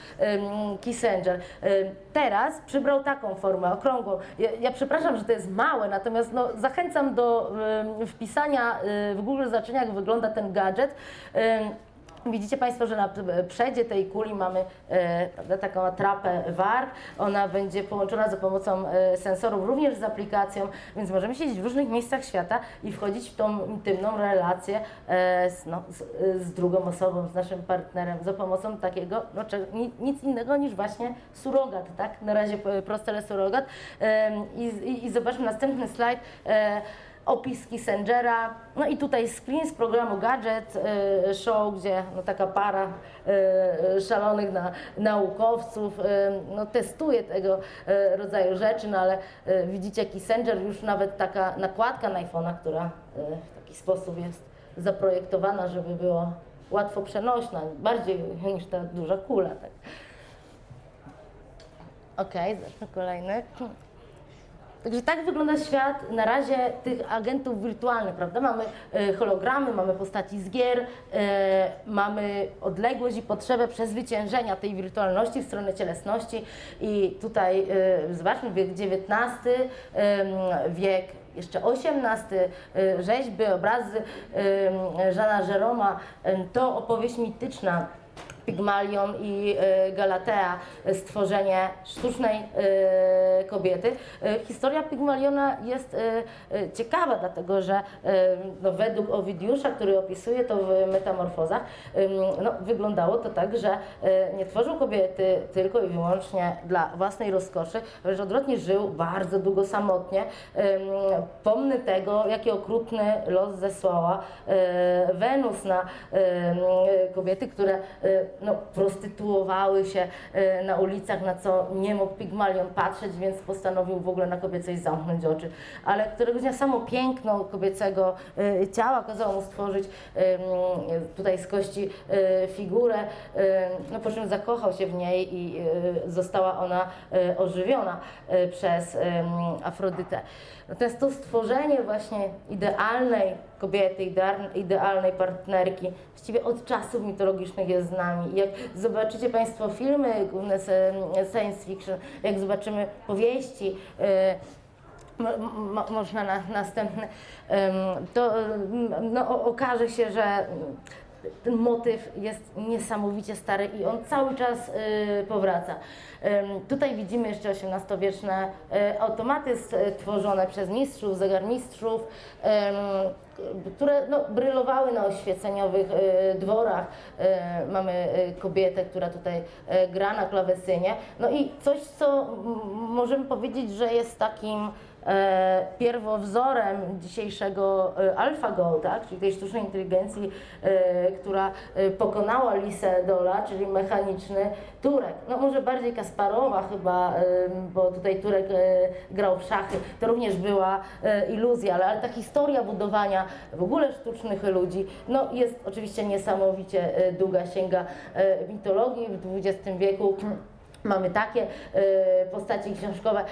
[SPEAKER 1] Kissinger. E, teraz przybrał taką formę, okrągłą. Ja, ja przepraszam, że to jest małe, natomiast no, zachęcam do wpisania w Google zobaczenia, jak wygląda ten gadżet. Widzicie Państwo, że na przedzie tej kuli mamy e, prawda, taką atrapę warg. Ona będzie połączona za pomocą e, sensorów, również z aplikacją, więc możemy siedzieć w różnych miejscach świata i wchodzić w tą intymną relację e, z, no, z, z drugą osobą, z naszym partnerem za pomocą takiego, no, nic innego niż właśnie surogat, tak? Na razie prosty, surogat. I, i, I zobaczmy następny slajd. E, opis Kissingera, no i tutaj screen z programu Gadget e, Show, gdzie no, taka para e, szalonych na, naukowców e, no, testuje tego rodzaju rzeczy, no ale widzicie Kissinger, już nawet taka nakładka na iPhone'a, która w taki sposób jest zaprojektowana, żeby było łatwo przenośna, bardziej niż ta duża kula. Tak. Okej, zacznę kolejny. Także tak wygląda świat na razie tych agentów wirtualnych, prawda? Mamy e, hologramy, mamy postaci z gier, e, mamy odległość i potrzebę przezwyciężenia tej wirtualności w stronę cielesności i tutaj e, zobaczmy wiek XIX, wiek jeszcze XVIII, rzeźby, obrazy Żana Jeroma, em, to opowieść mityczna Pygmalion i e, Galatea, e, stworzenie sztucznej e, kobiety. Historia Pygmaliona jest ciekawa, dlatego że no, według Owidiusza, który opisuje to w Metamorfozach, no, wyglądało to tak, że nie tworzył kobiety tylko i wyłącznie dla własnej rozkoszy, wręcz odwrotnie żył bardzo długo samotnie, pomny tego, jaki okrutny los zesłała Wenus na kobiety, które no, prostytuowały się e, na ulicach, na co nie mógł Pygmalion patrzeć, więc postanowił w ogóle na kobiecość zamknąć oczy. Ale któregoś dnia samo piękno kobiecego e, ciała kazało mu stworzyć tutaj z kości e, figurę, no, po czym zakochał się w niej i została ona ożywiona przez Afrodytę. Natomiast to stworzenie właśnie idealnej kobiety, ideal- idealnej partnerki, właściwie od czasów mitologicznych jest z nami. Jak zobaczycie Państwo filmy główne science fiction, jak zobaczymy powieści, mo, można na następny, em, to no, okaże się, że ten motyw jest niesamowicie stary i on cały czas y, powraca. Tutaj widzimy jeszcze XVIII-wieczne y, automaty stworzone przez mistrzów, zegarmistrzów, które no, brylowały na oświeceniowych y, dworach. Y, mamy y, kobietę, która tutaj y, gra na klawesynie. No i coś, co możemy powiedzieć, że jest takim pierwowzorem dzisiejszego e, AlphaGo, tak? czyli tej sztucznej inteligencji, e, która e, pokonała Lisę Dola, czyli mechaniczny Turek. No może bardziej Kasparowa chyba, e, bo tutaj Turek e, grał w szachy. To również była e, iluzja, ale, ale ta historia budowania w ogóle sztucznych ludzi no, jest oczywiście niesamowicie e, długa, sięga e, mitologii w XX wieku. Mamy takie e, postaci książkowe.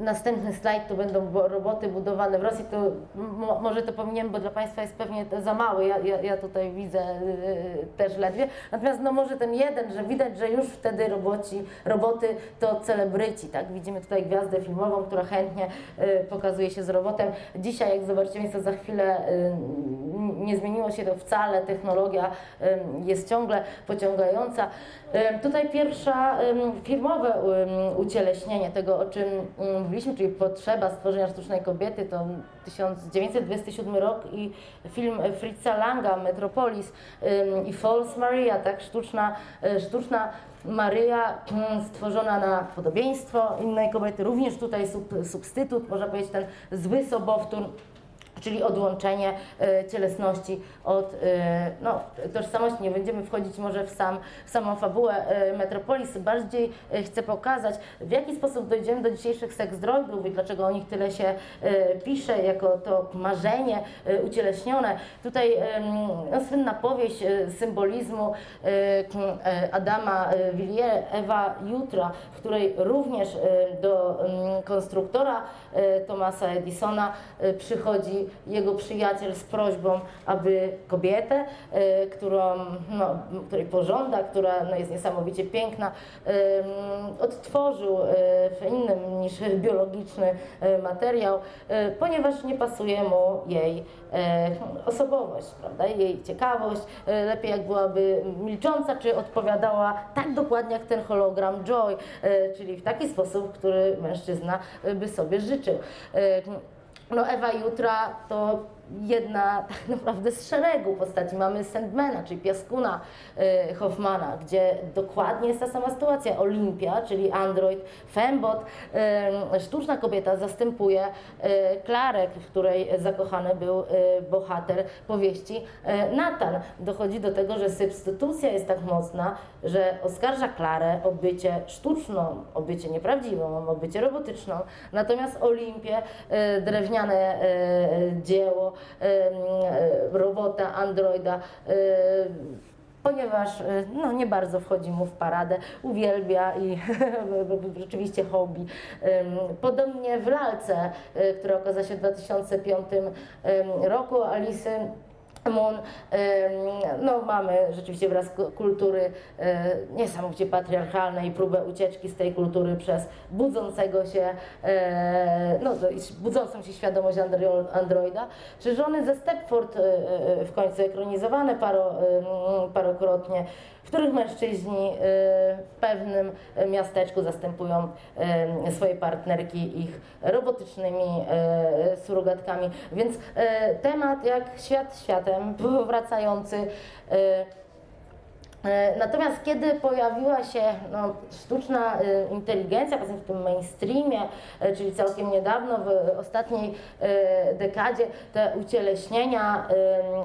[SPEAKER 1] Następny slajd to będą bo- roboty budowane w Rosji. To mo, może to pominiemy, bo dla Państwa jest pewnie za mały. Ja, ja, ja tutaj widzę y, też ledwie. Natomiast no może ten jeden, że widać, że już wtedy roboci, roboty to celebryci. Tak? Widzimy tutaj gwiazdę filmową, która chętnie y, pokazuje się z robotem. Dzisiaj, jak zobaczycie Państwo za chwilę, y, nie zmieniło się to wcale. Technologia y, jest ciągle pociągająca. Y, tutaj pierwsza firmowe y, ucieleśnienie tego, o czym y, mówiliśmy, czyli potrzeba stworzenia sztucznej kobiety, to 1927 rok i film Fritza Langa, Metropolis i False Maria, tak, sztuczna, y, sztuczna Maryja mm, stworzona na podobieństwo innej kobiety, również tutaj sub, substytut, można powiedzieć ten zły sobowtór, czyli odłączenie e, cielesności od e, no, tożsamości. Nie będziemy wchodzić może w, sam, w samą fabułę e, Metropolis. Bardziej chcę pokazać, w jaki sposób dojdziemy do dzisiejszych seks droidów i dlaczego o nich tyle się pisze, jako to marzenie ucieleśnione. Tutaj no, słynna powieść symbolizmu Adama Villiers, Ewa Jutra, w której również do konstruktora Thomasa Edisona przychodzi jego przyjaciel z prośbą, aby kobietę, e, którą, no, której pożąda, która no, jest niesamowicie piękna, odtworzył e, w innym niż biologiczny e, materiał, ponieważ nie pasuje mu jej osobowość, prawda? Jej ciekawość. Lepiej jak byłaby milcząca, czy odpowiadała tak dokładnie jak ten hologram Joy, czyli w taki sposób, który mężczyzna by sobie życzył. No Ewa Jutra to jedna tak naprawdę z szeregu postaci. Mamy Sandmana, czyli Piaskuna e, Hoffmana, gdzie dokładnie jest ta sama sytuacja. Olimpia, czyli android, Fembot, e, sztuczna kobieta zastępuje e, Klarę, w której zakochany był bohater powieści Natan. Dochodzi do tego, że substytucja jest tak mocna, że oskarża Klarę o bycie sztuczną, o bycie nieprawdziwą, o bycie robotyczną. Natomiast Olimpię, drewniane dzieło, robota, androida, e, ponieważ e, no, nie bardzo wchodzi mu w paradę, uwielbia i rzeczywiście hobby. Podobnie w lalce, e, która okazała się w 2005 em, roku, Alicy Em, no mamy rzeczywiście wraz ku- kultury e, niesamowicie patriarchalnej, próbę ucieczki z tej kultury przez budzącego się, e, no budzącą się świadomość andro, androida, czy żony ze Stepford e, w końcu ekranizowane paro, parokrotnie, w których mężczyźni e, w pewnym miasteczku zastępują e, swoje partnerki ich robotycznymi e, surogatkami. Więc temat jak świat światem, powracający. E, Natomiast kiedy pojawiła się no, sztuczna e, inteligencja, w tym mainstreamie, e, czyli całkiem niedawno, w ostatniej e, dekadzie, te ucieleśnienia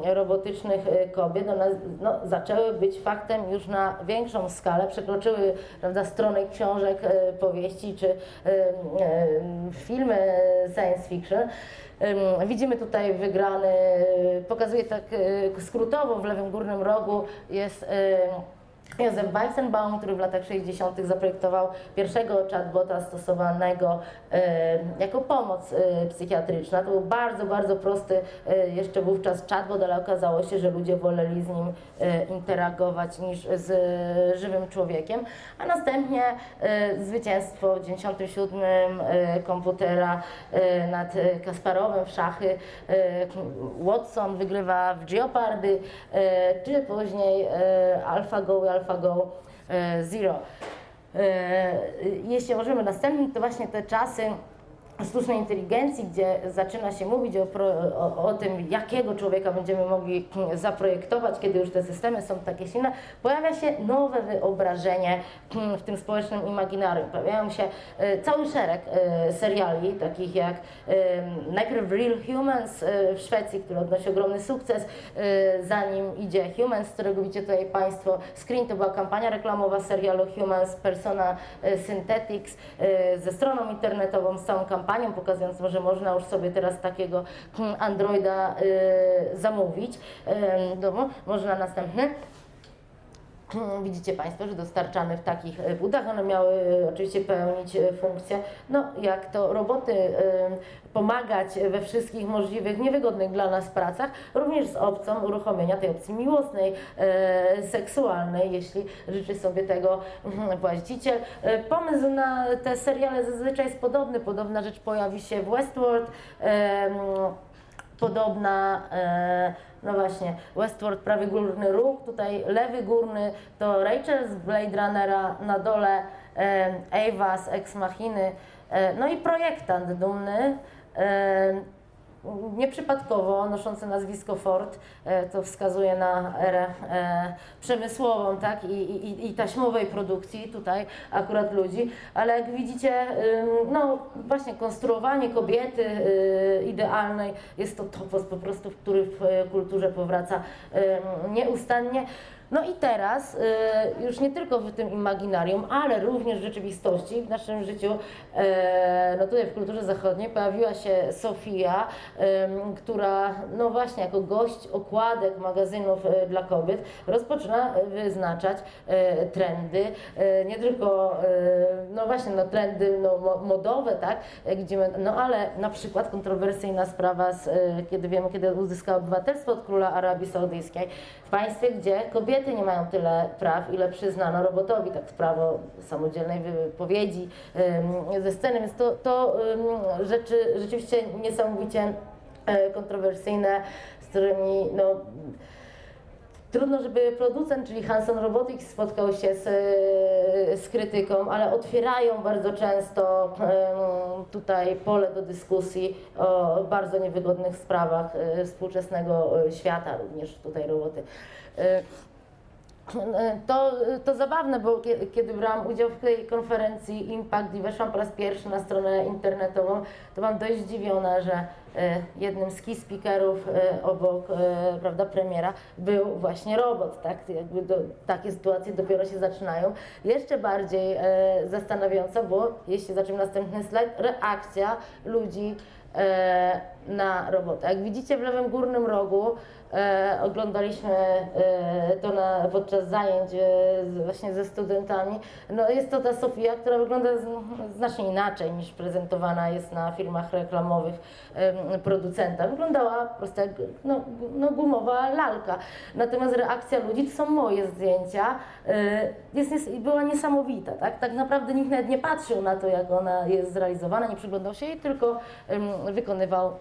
[SPEAKER 1] robotycznych kobiet one, no, zaczęły być faktem już na większą skalę, przekroczyły prawda, strony książek, powieści czy filmy science fiction. Widzimy tutaj wygrany, y, pokazuję tak y, skrótowo, w lewym górnym rogu jest Józef Weizenbaum, który w latach 60. zaprojektował pierwszego chatbota stosowanego y, jako pomoc y, psychiatryczna. To był bardzo, bardzo prosty y, jeszcze wówczas chatbot, ale okazało się, że ludzie woleli z nim y, interagować niż z żywym człowiekiem. A następnie zwycięstwo w 97 y, komputera nad Kasparowem w szachy. Watson wygrywa w Jeopardy, y, czy później AlphaGo i AlphaGo y, Zero. Y, Jeśli możemy następnym, to właśnie te czasy sztucznej inteligencji, gdzie zaczyna się mówić o, o, o tym, jakiego człowieka będziemy mogli mm, zaprojektować, kiedy już te systemy są takie silne, pojawia się nowe wyobrażenie mm, w tym społecznym imaginarium. Pojawiają się e, cały szereg e, seriali, takich jak e, najpierw Real Humans w Szwecji, który odnosi ogromny sukces, zanim idzie Humans, którego widzicie tutaj Państwo screen, to była kampania reklamowa serialu Humans Persona Synthetics ze stroną internetową, z całą kampanią, pokazując, że można już sobie teraz takiego mm, Androida e, zamówić domu. Można następny. Widzicie Państwo, że dostarczane w takich e, budach, one miały e, oczywiście pełnić e, funkcję, no jak to roboty, pomagać we wszystkich możliwych, niewygodnych dla nas pracach, również z opcją uruchomienia tej opcji miłosnej, seksualnej, jeśli życzy sobie tego mhm, właściciel. Pomysł na te seriale zazwyczaj jest podobny, podobna rzecz pojawi się w Westworld. podobna, no właśnie, Westward prawy górny róg, tutaj lewy górny to Rachel z Blade Runnera, na dole Ava z Ex Machiny, e, no i projektant dumny, nieprzypadkowo noszący nazwisko Ford, e, to wskazuje na erę e, przemysłową, tak, I, i, i taśmowej produkcji tutaj akurat ludzi, ale jak widzicie, no właśnie konstruowanie kobiety y, idealnej jest to topos po prostu, który w e, kulturze powraca nieustannie. No i teraz e, już nie tylko w tym imaginarium, ale również w rzeczywistości, w naszym życiu, e, no tutaj w kulturze zachodniej pojawiła się Sofia, em, która no właśnie jako gość okładek magazynów dla kobiet rozpoczyna wyznaczać trendy, nie tylko no właśnie no trendy no, mo- modowe, tak, e, gdzie my, no ale na przykład kontrowersyjna sprawa, z, kiedy wiemy, kiedy uzyskała obywatelstwo od króla Arabii Saudyjskiej, w państwie, gdzie kobiety nie mają tyle praw, ile przyznano robotowi, tak prawo samodzielnej wypowiedzi ze sceny, więc to, to rzeczy rzeczywiście niesamowicie e, kontrowersyjne, z którymi no, Trudno, żeby producent, czyli Hanson Robotics spotkał się z, z krytyką, ale otwierają bardzo często tutaj pole do dyskusji o bardzo niewygodnych sprawach e, współczesnego e, świata, również tutaj roboty. E, to, to zabawne, bo kie- kiedy brałam udział w tej konferencji Impact i weszłam po raz pierwszy na stronę internetową, to byłam dość zdziwiona, że e, jednym z key speakerów e, obok e, prawda, premiera był właśnie robot. Tak? Jakby do, takie sytuacje dopiero się zaczynają. Jeszcze bardziej e, zastanawiająca, bo jeśli zobaczymy następny slajd, reakcja ludzi e, na robota. Jak widzicie w lewym górnym rogu e, oglądaliśmy e, to na, podczas zajęć e, z, właśnie ze studentami. No, jest to ta Sofia, która wygląda z, znacznie inaczej niż prezentowana jest na filmach reklamowych producenta. Wyglądała jak no, no, gumowa lalka. Natomiast reakcja ludzi, to są moje zdjęcia, e, jest, nies- była niesamowita. Tak? tak naprawdę nikt nawet nie patrzył na to, jak ona jest zrealizowana, nie przyglądał się jej, tylko wykonywał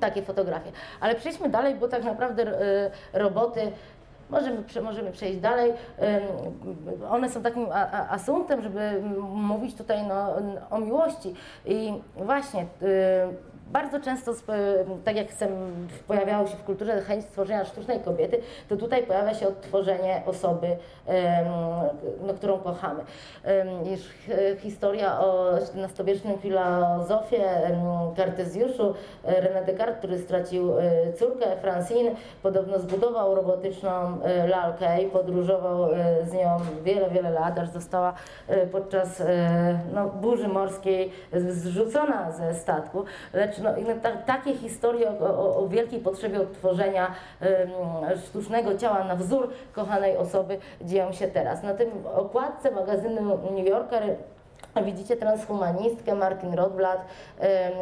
[SPEAKER 1] takie fotografie. Ale przejdźmy dalej, bo tak naprawdę e, roboty Możemy, możemy przejść dalej. Em, One są takim asumptem, żeby mówić tutaj no, o miłości. I właśnie y, bardzo często, tak jak pojawiało się w kulturze chęć stworzenia sztucznej kobiety, to tutaj pojawia się odtworzenie osoby, no, którą kochamy. Już hi- historia o XVII-wiecznym filozofie Kartezjuszu, e, René Descartes, który stracił e, córkę, Francine, podobno zbudował robotyczną e, lalkę i podróżował z nią wiele, wiele lat, aż została podczas no, burzy morskiej zrzucona ze statku. Lecz no, no, ta, takie historie o, o, o wielkiej potrzebie odtworzenia sztucznego ciała na wzór kochanej osoby dzieją się teraz. Na tym okładce magazynu New Yorker Widzicie transhumanistkę Martin Rothblatt, em,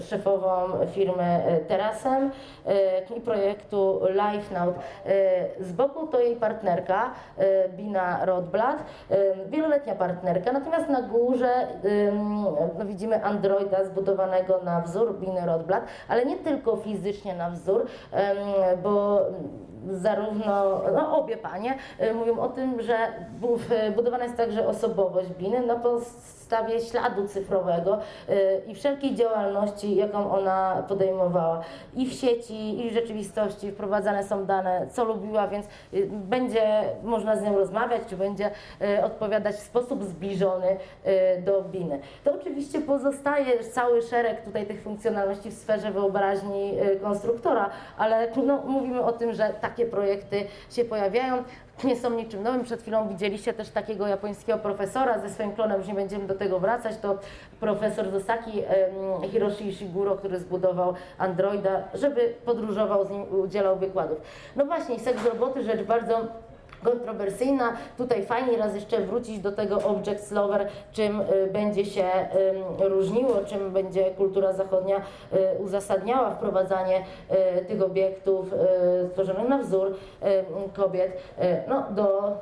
[SPEAKER 1] szefową firmy e, Terasem e, i projektu LifeNow. E, Z boku to jej partnerka Bina Rothblatt, e, wieloletnia partnerka, natomiast na górze no, widzimy androida zbudowanego na wzór Biny Rothblatt, ale nie tylko fizycznie na wzór, bo zarówno, no obie panie y, mówią o tym, że y, budowana jest także osobowość Biny na podstawie śladu cyfrowego y, i wszelkiej działalności, jaką ona podejmowała. I w sieci, i w rzeczywistości wprowadzane są dane, co lubiła, więc będzie można z nią rozmawiać, czy będzie odpowiadać w sposób zbliżony do Biny. To oczywiście pozostaje cały szereg tutaj tych funkcjonalności w sferze wyobraźni konstruktora, ale no, mówimy o tym, że takie projekty się pojawiają. Nie są niczym nowym. Przed chwilą widzieliście też takiego japońskiego profesora ze swoim klonem, już nie będziemy do tego wracać. To profesor Zosaki Hiroshi Ishiguro, który zbudował Androida, żeby podróżował z nim, udzielał wykładów. No właśnie, seks roboty, rzecz bardzo kontrowersyjna. Tutaj fajnie raz jeszcze wrócić do tego Objects Lover, czym y, będzie się ym, różniło, czym będzie kultura zachodnia y, uzasadniała wprowadzanie y, tych obiektów y, stworzonych na wzór y, kobiet y, no, do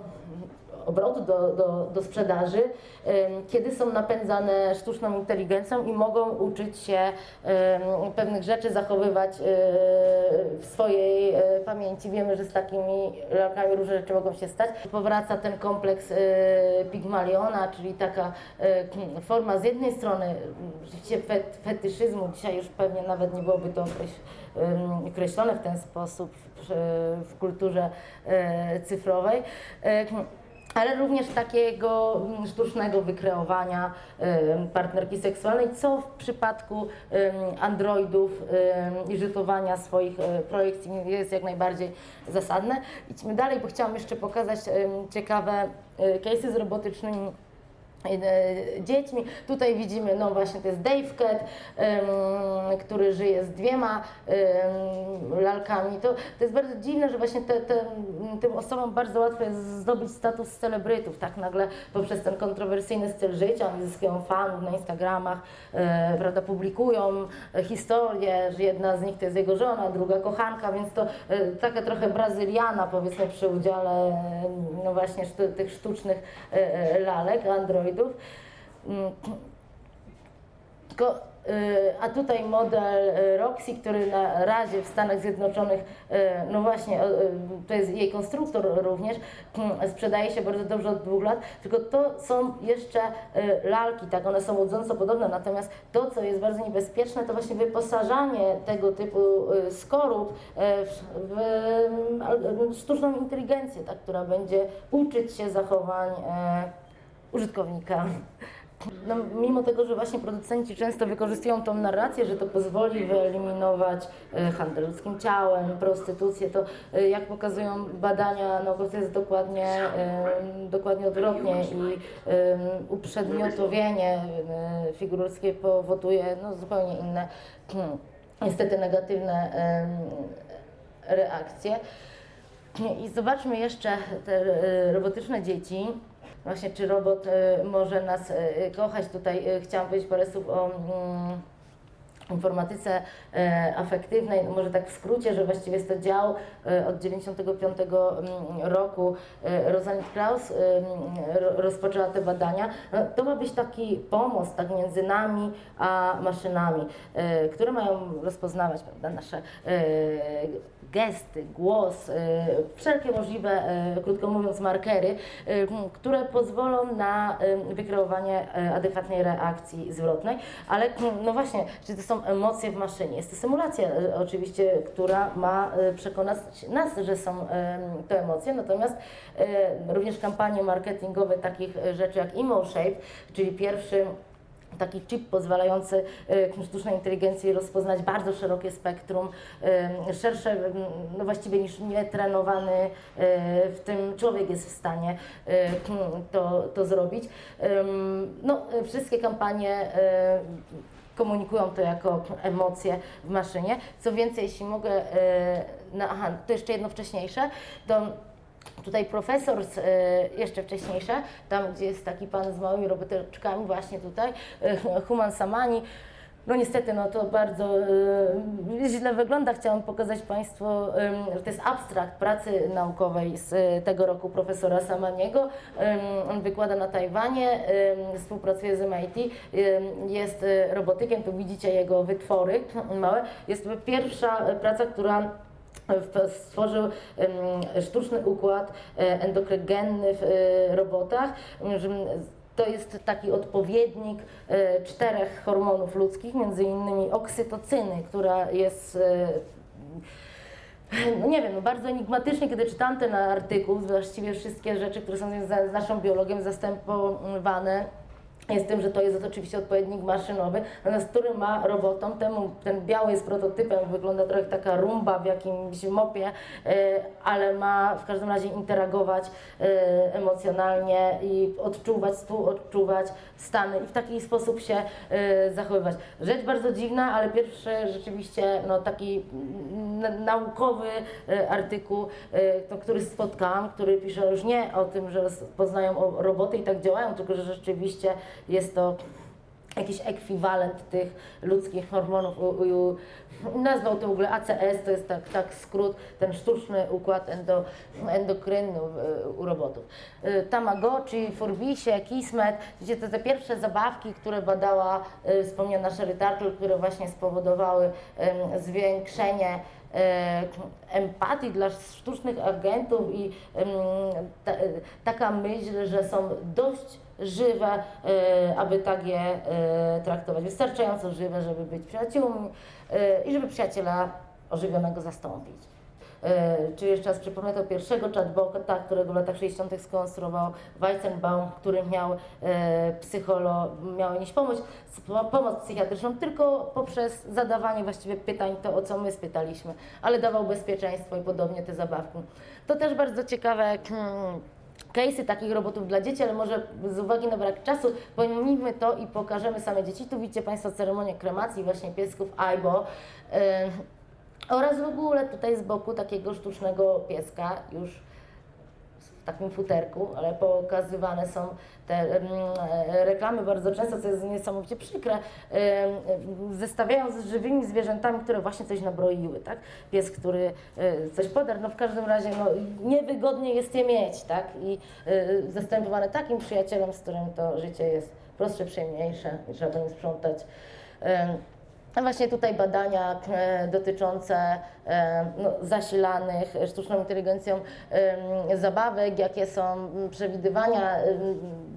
[SPEAKER 1] obrotu, do, do, do sprzedaży, kiedy są napędzane sztuczną inteligencją i mogą uczyć się pewnych rzeczy, zachowywać yy, w swojej yy, pamięci. Wiemy, że z takimi lalkami różne rzeczy mogą się stać. Powraca ten kompleks yy, Pygmaliona, czyli taka forma z jednej strony rzeczywiście fet, fetyszyzmu, dzisiaj już pewnie nawet nie byłoby to określone w ten sposób w, kulturze cyfrowej. Ale również takiego mm, sztucznego wykreowania partnerki seksualnej, co w przypadku androidów i żytowania swoich e, projekcji jest jak najbardziej zasadne. Idźmy dalej, bo chciałam jeszcze pokazać ciekawe e, case'y z robotycznymi dziećmi. Tutaj widzimy, no właśnie to jest Dave Cat, em, który żyje z dwiema em, lalkami. To, to jest bardzo dziwne, że właśnie te, te, tym osobom bardzo łatwo jest zdobyć status celebrytów, tak nagle poprzez ten kontrowersyjny styl życia, oni zyskują fanów na Instagramach, e, prawda, publikują e, historię, że jedna z nich to jest jego żona, druga kochanka, więc to e, taka trochę brazyliana powiedzmy przy udziale e, no właśnie tych sztucznych e, e, lalek, Mm, Tylko, y, a tutaj model y, Roxy, który na razie w Stanach Zjednoczonych, y, no właśnie, to jest jej konstruktor również, y, sprzedaje się bardzo dobrze od dwóch lat, tylko to są jeszcze lalki, tak, one są łudząco podobne, natomiast to, co jest bardzo niebezpieczne, to właśnie wyposażanie tego typu skorup w, sztuczną inteligencję, tak, która będzie uczyć się zachowań użytkownika. No, mimo tego, że właśnie producenci często wykorzystują tą narrację, że to pozwoli wyeliminować e, handel ludzkim ciałem, prostytucję, to e, jak pokazują badania naukowcy to jest dokładnie, e, dokładnie odwrotnie i uprzedmiotowienie figur ludzkiej powoduje no, zupełnie inne, hmm, niestety negatywne reakcje. I zobaczmy jeszcze te robotyczne dzieci. Właśnie, czy robot e, może nas e, kochać? Tutaj chciałam powiedzieć parę słów o mm, informatyce e, afektywnej, no może tak w skrócie, że właściwie jest to dział e, od 95 mm, roku. E, Rosalind Krauss mm, ro, rozpoczęła te badania. No, to ma być taki pomost tak między nami a maszynami, które mają rozpoznawać prawda, nasze gesty, głos, wszelkie możliwe, krótko mówiąc, markery, które pozwolą na wykreowanie adekwatnej reakcji zwrotnej, ale no właśnie, czy to są emocje w maszynie? Jest to symulacja e, oczywiście, która ma e, przekonać nas, że są e, to emocje, natomiast również kampanie marketingowe takich rzeczy jak EmoShape, czyli pierwszy taki chip pozwalający sztucznej inteligencji rozpoznać bardzo szerokie spektrum, szersze, no właściwie niż nietrenowany e, w tym człowiek jest w stanie to, to zrobić. No, wszystkie kampanie komunikują to jako emocje w maszynie. Co więcej, jeśli mogę, e, no, aha, to jeszcze jedno wcześniejsze, to Tutaj profesor, z, e, jeszcze wcześniejsze, tam gdzie jest taki pan z małymi roboteczkami, właśnie tutaj, e, Human Samani. No niestety, no to bardzo e, źle wygląda. Chciałam pokazać Państwu, że to jest abstrakt pracy naukowej z e, tego roku profesora Samaniego. On wykłada na Tajwanie, współpracuje z MIT, jest e, robotykiem, tu widzicie jego wytwory małe. Jest to pierwsza praca, która stworzył sztuczny układ e, endokrygenny w e, robotach. To jest taki odpowiednik e, czterech hormonów ludzkich, między innymi oksytocyny, która jest e, no nie wiem, no bardzo enigmatycznie, kiedy czytam ten artykuł, właściwie wszystkie rzeczy, które są związane z naszą biologią zastępowane jest tym, że to jest oczywiście odpowiednik maszynowy, natomiast który ma robotom, temu ten biały jest prototypem, wygląda trochę jak taka rumba w jakimś mopie, e, ale ma w każdym razie interagować e, emocjonalnie i odczuwać, współodczuwać stany i w taki sposób się e, zachowywać. Rzecz bardzo dziwna, ale pierwszy rzeczywiście no, taki mm, naukowy e, artykuł, e, to, który spotkałam, który pisze już nie o tym, że poznają roboty i tak działają, tylko że rzeczywiście jest to jakiś ekwiwalent tych ludzkich hormonów. U, u, nazwał to w ogóle ACS, to jest tak, tak skrót, ten sztuczny układ endo, endokrynny u, robotów. Y, Tamagotchi, Furbisie, Kismet, wiecie, to te pierwsze zabawki, które badała y, wspomniana Sherry Turtle, które właśnie spowodowały zwiększenie e, empatii dla sztucznych agentów i taka myśl, że są dość żywe, e, aby tak je e, traktować. Wystarczająco żywe, żeby być przyjaciółmi e, i żeby przyjaciela ożywionego zastąpić. czy jeszcze raz przypomnę to pierwszego chatbota, którego w latach 60. skonstruował Weizenbaum, który miał psycholo, miał nieść pomoc, pomoc psychiatryczną tylko poprzez zadawanie właściwie pytań, to o co my spytaliśmy, ale dawał bezpieczeństwo i podobnie te zabawki. To też bardzo ciekawe hmm, case'y takich robotów dla dzieci, ale może z uwagi na brak czasu pomijmy to i pokażemy same dzieci. Tu widzicie Państwo ceremonię kremacji właśnie piesków Aibo. e, oraz w ogóle tutaj z boku takiego sztucznego pieska już takim futerku, ale pokazywane są te e, reklamy bardzo często, co jest niesamowicie przykre, zestawiają z żywymi zwierzętami, które właśnie coś nabroiły, tak? Pies, który e, coś podarł, no w każdym razie no, niewygodnie jest je mieć, tak? I e, zastępowane takim przyjacielem, z którym to życie jest prostsze, przyjemniejsze, nie trzeba nim sprzątać. A właśnie tutaj badania dotyczące no, zasilanych sztuczną inteligencją zabawek, jakie są przewidywania,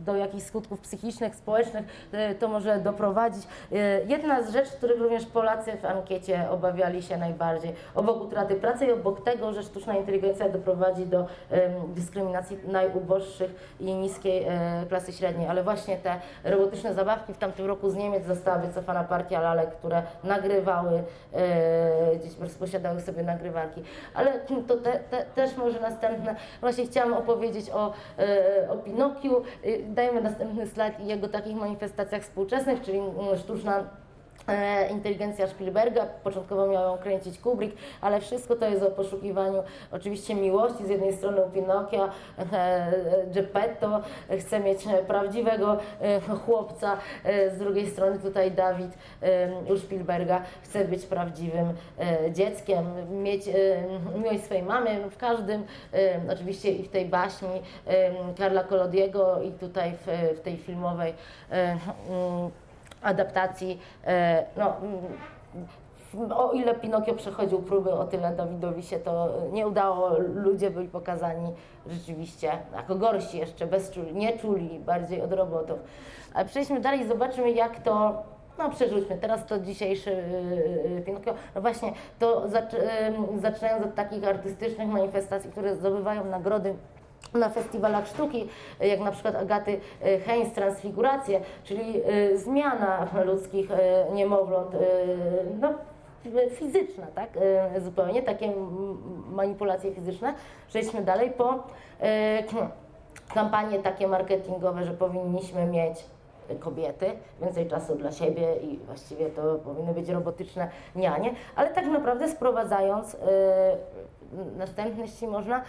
[SPEAKER 1] do jakich skutków psychicznych, społecznych e, to może doprowadzić. E, Jedna z rzeczy, których również Polacy w ankiecie obawiali się najbardziej, obok utraty pracy i obok tego, że sztuczna inteligencja doprowadzi do dyskryminacji najuboższych i niskiej e, klasy średniej, ale właśnie te robotyczne zabawki w tamtym roku z Niemiec została wycofana partia lalek, które nagrywały, dzieci po posiadały sobie nagrywarki. Ale to te, te, też może następne, właśnie chciałam opowiedzieć o, e, o Pinokiu. E, Dajmy następny slajd i jego takich manifestacjach współczesnych, czyli mm, sztuczna inteligencja Spielberga, początkowo miał ją kręcić Kubrick, ale wszystko to jest o poszukiwaniu oczywiście miłości, z jednej strony u Pinokia, e, Geppetto chce mieć e, prawdziwego e, chłopca, e, z drugiej strony tutaj Dawid e, u Spielberga chce być prawdziwym e, dzieckiem, mieć e, miłość swojej mamy w każdym, e, oczywiście i w tej baśni e, Karla Kolodiego i tutaj w, w tej filmowej e, adaptacji, e, no, mm, o ile Pinokio przechodził próby, o tyle Dawidowi się to nie udało. Ludzie byli pokazani rzeczywiście jako gorsi jeszcze, bezczuli, nieczuli, bardziej od robotów. Ale przejdźmy dalej i zobaczmy jak to no przerzućmy, teraz to dzisiejszy yy, Pinokio, no właśnie, to zac- zaczynając od takich artystycznych manifestacji, które zdobywają nagrody na festiwalach sztuki, jak na przykład Agaty e, Heinz Transfiguracje, czyli e, zmiana ludzkich e, niemowląt, no, fizyczna, tak, zupełnie, takie manipulacje fizyczne. Przejdźmy dalej po kampanie takie marketingowe, że powinniśmy mieć kobiety, więcej czasu dla siebie i właściwie to powinny być robotyczne nianie, ale tak naprawdę sprowadzając następny, jeśli można,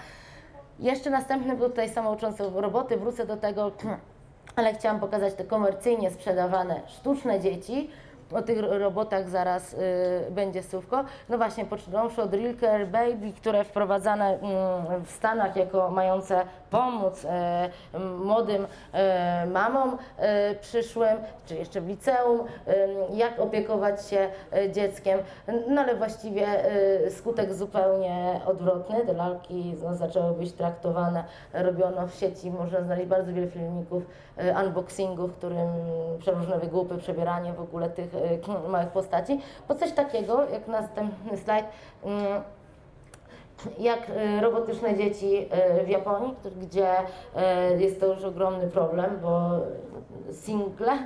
[SPEAKER 1] jeszcze następny był tutaj samouczące roboty, wrócę do tego, ale chciałam pokazać te komercyjnie sprzedawane sztuczne dzieci. O tych ro- robotach zaraz y, będzie słówko. No właśnie, począwszy od Care Baby, które wprowadzane mm, w Stanach jako mające pomóc e, młodym e, mamom e, przyszłym, czy jeszcze w liceum, jak opiekować się dzieckiem. No ale właściwie skutek zupełnie odwrotny. Te lalki no, zaczęły być traktowane, robiono w sieci, można znaleźć bardzo wiele filmików, unboxingów, w którym przeróżne wygłupy, przebieranie w ogóle tych małych postaci. Po coś takiego, jak następny slajd, mm, jak e, robotyczne dzieci e, w Japonii, gdzie e, jest to już ogromny problem, bo single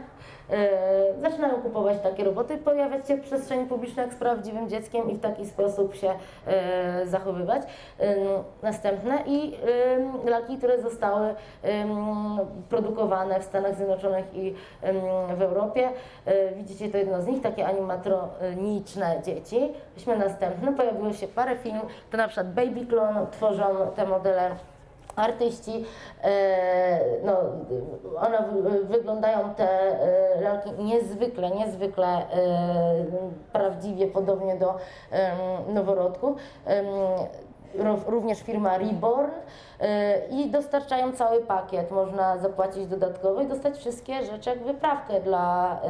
[SPEAKER 1] zaczynają kupować takie roboty, pojawiać się w przestrzeni publicznej jak z prawdziwym dzieckiem i w taki sposób się e, zachowywać. Ym, Następne i ym, lalki, które zostały produkowane w Stanach Zjednoczonych i w Europie. Widzicie to jedno z nich, takie animatroniczne dzieci. Weźmy następne, pojawiło się parę filmów, to na przykład Baby Clone tworzą te modele artyści, e, no, one wyglądają te e, lalki niezwykle, niezwykle e, prawdziwie, podobnie do ró- Również firma Reborn i dostarczają cały pakiet. Można zapłacić dodatkowo i dostać wszystkie rzeczy jak wyprawkę dla,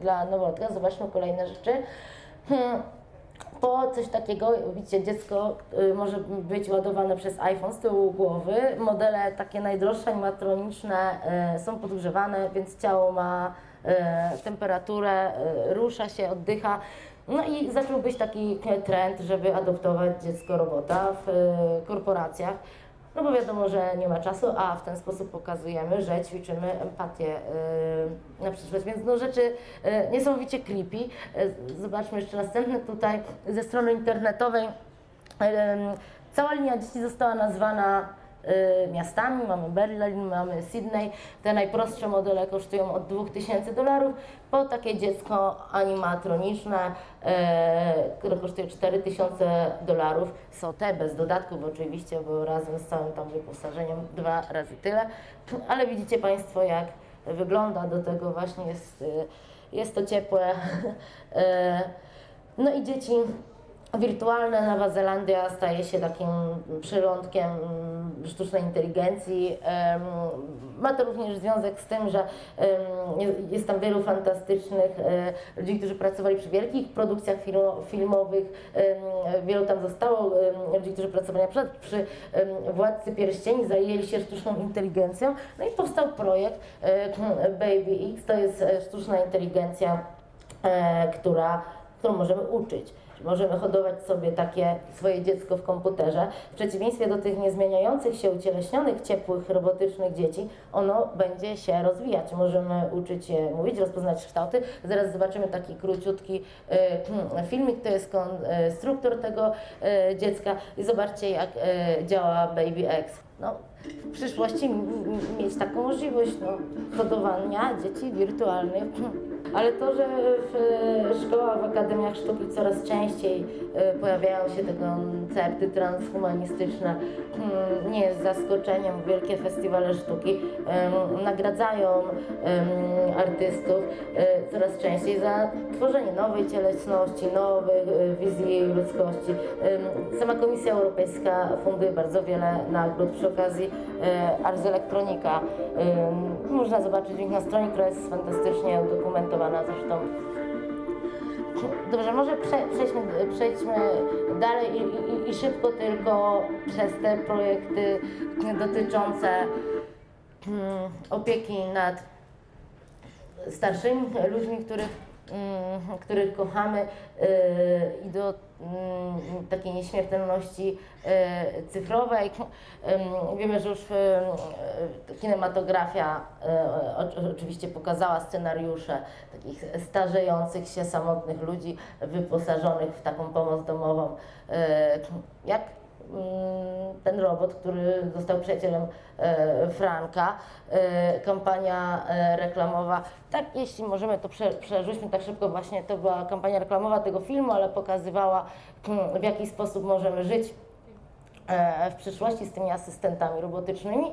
[SPEAKER 1] dla noworodka. Zobaczmy kolejne rzeczy. Po coś takiego, widzicie, dziecko y, może być ładowane przez iPhone z tyłu głowy. Modele takie najdroższe, animatroniczne y, są podgrzewane, więc ciało ma y, temperaturę, rusza się, oddycha. No i zaczął być taki trend, żeby adoptować dziecko robota w korporacjach. No bo wiadomo, że nie ma czasu, a w ten sposób pokazujemy, że ćwiczymy empatię yy, na przyszłość. Więc no rzeczy yy, niesamowicie creepy. Yy, zobaczmy jeszcze następne tutaj ze strony internetowej. Yy, cała linia dzieci została nazwana y, miastami, mamy Berlin, mamy Sydney. Te najprostsze modele kosztują od 2000 dolarów, po takie dziecko animatroniczne, e, które kosztuje 4000 dolarów. Są te bez dodatków oczywiście, bo razem z całym tam wyposażeniem dwa razy tyle. Ale widzicie Państwo, jak wygląda do tego właśnie jest, y, jest to ciepłe. No i dzieci Wirtualna Nowa Zelandia staje się takim przylądkiem mm, sztucznej inteligencji. Ma to również związek z tym, że jest tam wielu fantastycznych e, ludzi, którzy pracowali przy wielkich produkcjach filmowych. Wielu tam zostało ludzi, którzy pracowali przykład przy Władcy Pierścieni, zajęli się sztuczną inteligencją. No i powstał projekt e, Baby X. To jest e, sztuczna inteligencja, która, którą możemy uczyć. Możemy hodować sobie takie swoje dziecko w komputerze. W przeciwieństwie do tych niezmieniających się, ucieleśnionych, ciepłych, robotycznych dzieci, ono będzie się rozwijać. Możemy uczyć je mówić, rozpoznać kształty. Zaraz zobaczymy taki króciutki y, filmik, to jest konstruktor tego y, dziecka i zobaczcie jak y, działa Baby X. No, w przyszłości mieć taką możliwość no, hodowania dzieci wirtualnych ale to, że w szkołach, w akademiach sztuki coraz częściej e, pojawiają się te koncerty transhumanistyczne, hmm, nie jest zaskoczeniem. Wielkie festiwale sztuki nagradzają artystów e, coraz częściej za tworzenie nowej cielesności, nowych e, wizji ludzkości. Sama Komisja Europejska funduje bardzo wiele nagród przy okazji Ars Electronica. Można zobaczyć ich na stronie, która jest fantastycznie udokumentowana zresztą. Dobrze, może prze, przejdźmy, przejdźmy dalej i, i, i, szybko tylko przez te projekty dotyczące hmm, opieki nad starszymi ludźmi, których Mm, których kochamy y, i do mm, takiej nieśmiertelności y, cyfrowej. Wiemy, że już y, kinematografia oczywiście pokazała scenariusze takich starzejących się samotnych ludzi wyposażonych w taką pomoc domową. Jak Mm, ten robot, który został przyjacielem e, Franka, e, kampania e, reklamowa. Tak, jeśli możemy, to prze, przerzućmy tak szybko, właśnie to była kampania reklamowa tego filmu, ale pokazywała mm, w jaki sposób możemy żyć w przyszłości z tymi asystentami robotycznymi.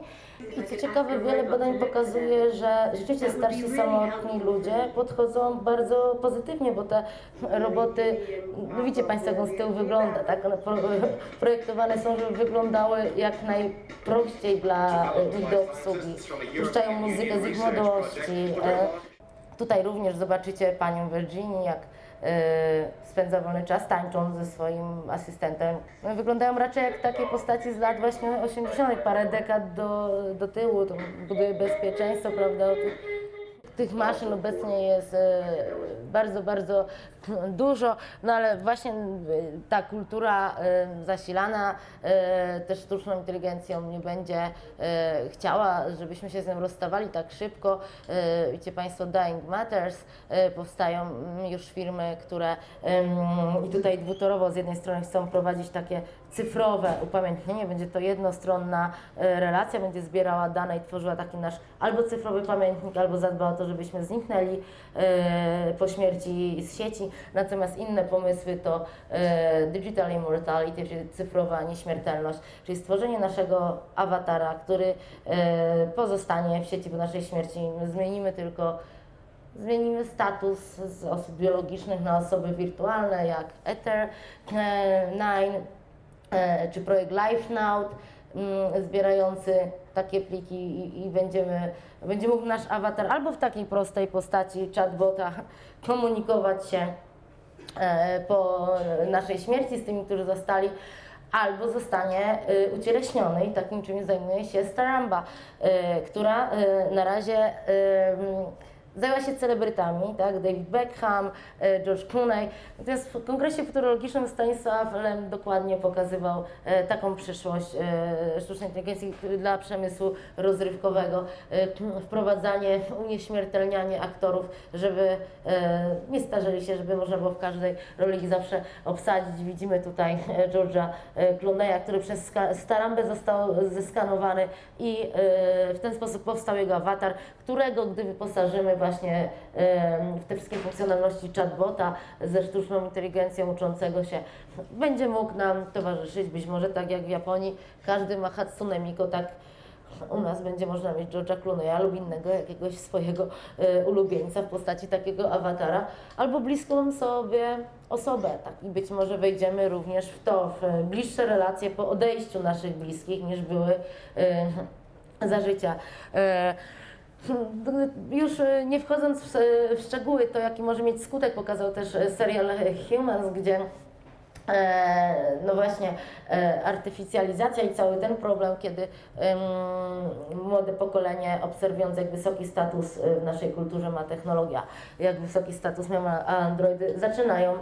[SPEAKER 1] I co ciekawe, wiele badań pokazuje, że rzeczywiście starsi samotni ludzie podchodzą bardzo pozytywnie, bo te roboty, no widzicie Państwo, jak on z tyłu wygląda, tak? One projektowane są, żeby wyglądały jak najprościej dla nich do obsługi. Puszczają muzykę z ich młodości. E, tutaj również zobaczycie Panią Virginia, jak spędza wolny czas tańcząc ze swoim asystentem. No, wyglądają raczej jak takie postaci z lat właśnie 80., parę dekad do, do tyłu, to buduje bezpieczeństwo, prawda? tych maszyn obecnie jest e, bardzo, bardzo dużo, no ale właśnie e, ta kultura e, zasilana też sztuczną inteligencją nie będzie chciała, żebyśmy się z nią rozstawali tak szybko. Widzicie Państwo, Dying Matters, powstają już firmy, które i tutaj dwutorowo z jednej strony chcą prowadzić takie cyfrowe upamiętnienie, będzie to jednostronna relacja, będzie zbierała dane i tworzyła taki nasz albo cyfrowy pamiętnik, albo zadbała o to, żebyśmy zniknęli e, po śmierci z sieci. Natomiast inne pomysły to e, digital immortality, czyli cyfrowa nieśmiertelność, czyli stworzenie naszego awatara, który e, pozostanie w sieci po naszej śmierci. Zmienimy tylko zmienimy status z osób biologicznych na osoby wirtualne, jak Ether 9 czy projekt LifeNow Mm, zbierający takie pliki i, i, będziemy, będzie mógł nasz awatar albo w takiej prostej postaci chatbota komunikować się e, po naszej śmierci z tymi, którzy zostali, albo zostanie y, ucieleśniony i takim czymś zajmuje się Staramba, y, która y, na razie Zajęła się celebrytami, tak? David Beckham, e, George Clooney. Natomiast w kongresie futurologicznym Stanisław Lem dokładnie pokazywał e, taką przyszłość e, sztucznej inteligencji dla przemysłu rozrywkowego. Wprowadzanie, unieśmiertelnianie aktorów, żeby nie starzeli się, żeby można było w każdej roli zawsze obsadzić. Widzimy tutaj George'a Clooney'a, który przez Starambę został zeskanowany i w ten sposób powstał jego awatar, którego gdy wyposażymy właśnie w te wszystkie funkcjonalności chatbota ze sztuczną inteligencją uczącego się, będzie mógł nam towarzyszyć, być może tak jak w Japonii, każdy ma Hatsune Miko, tak u nas będzie można mieć George'a Clooney'a lub innego jakiegoś swojego e, ulubieńca w postaci takiego awatara, albo bliską sobie osobę, tak? I być może wejdziemy również w to, w bliższe relacje po odejściu naszych bliskich niż były e, za życia. E, już e, nie wchodząc w, w szczegóły, to jaki może mieć skutek pokazał też e, serial Humans, gdzie no właśnie e, artyficjalizacja i cały ten problem, kiedy młode pokolenie obserwując jak wysoki status e, w naszej kulturze ma technologia, jak wysoki status mają androidy, zaczynają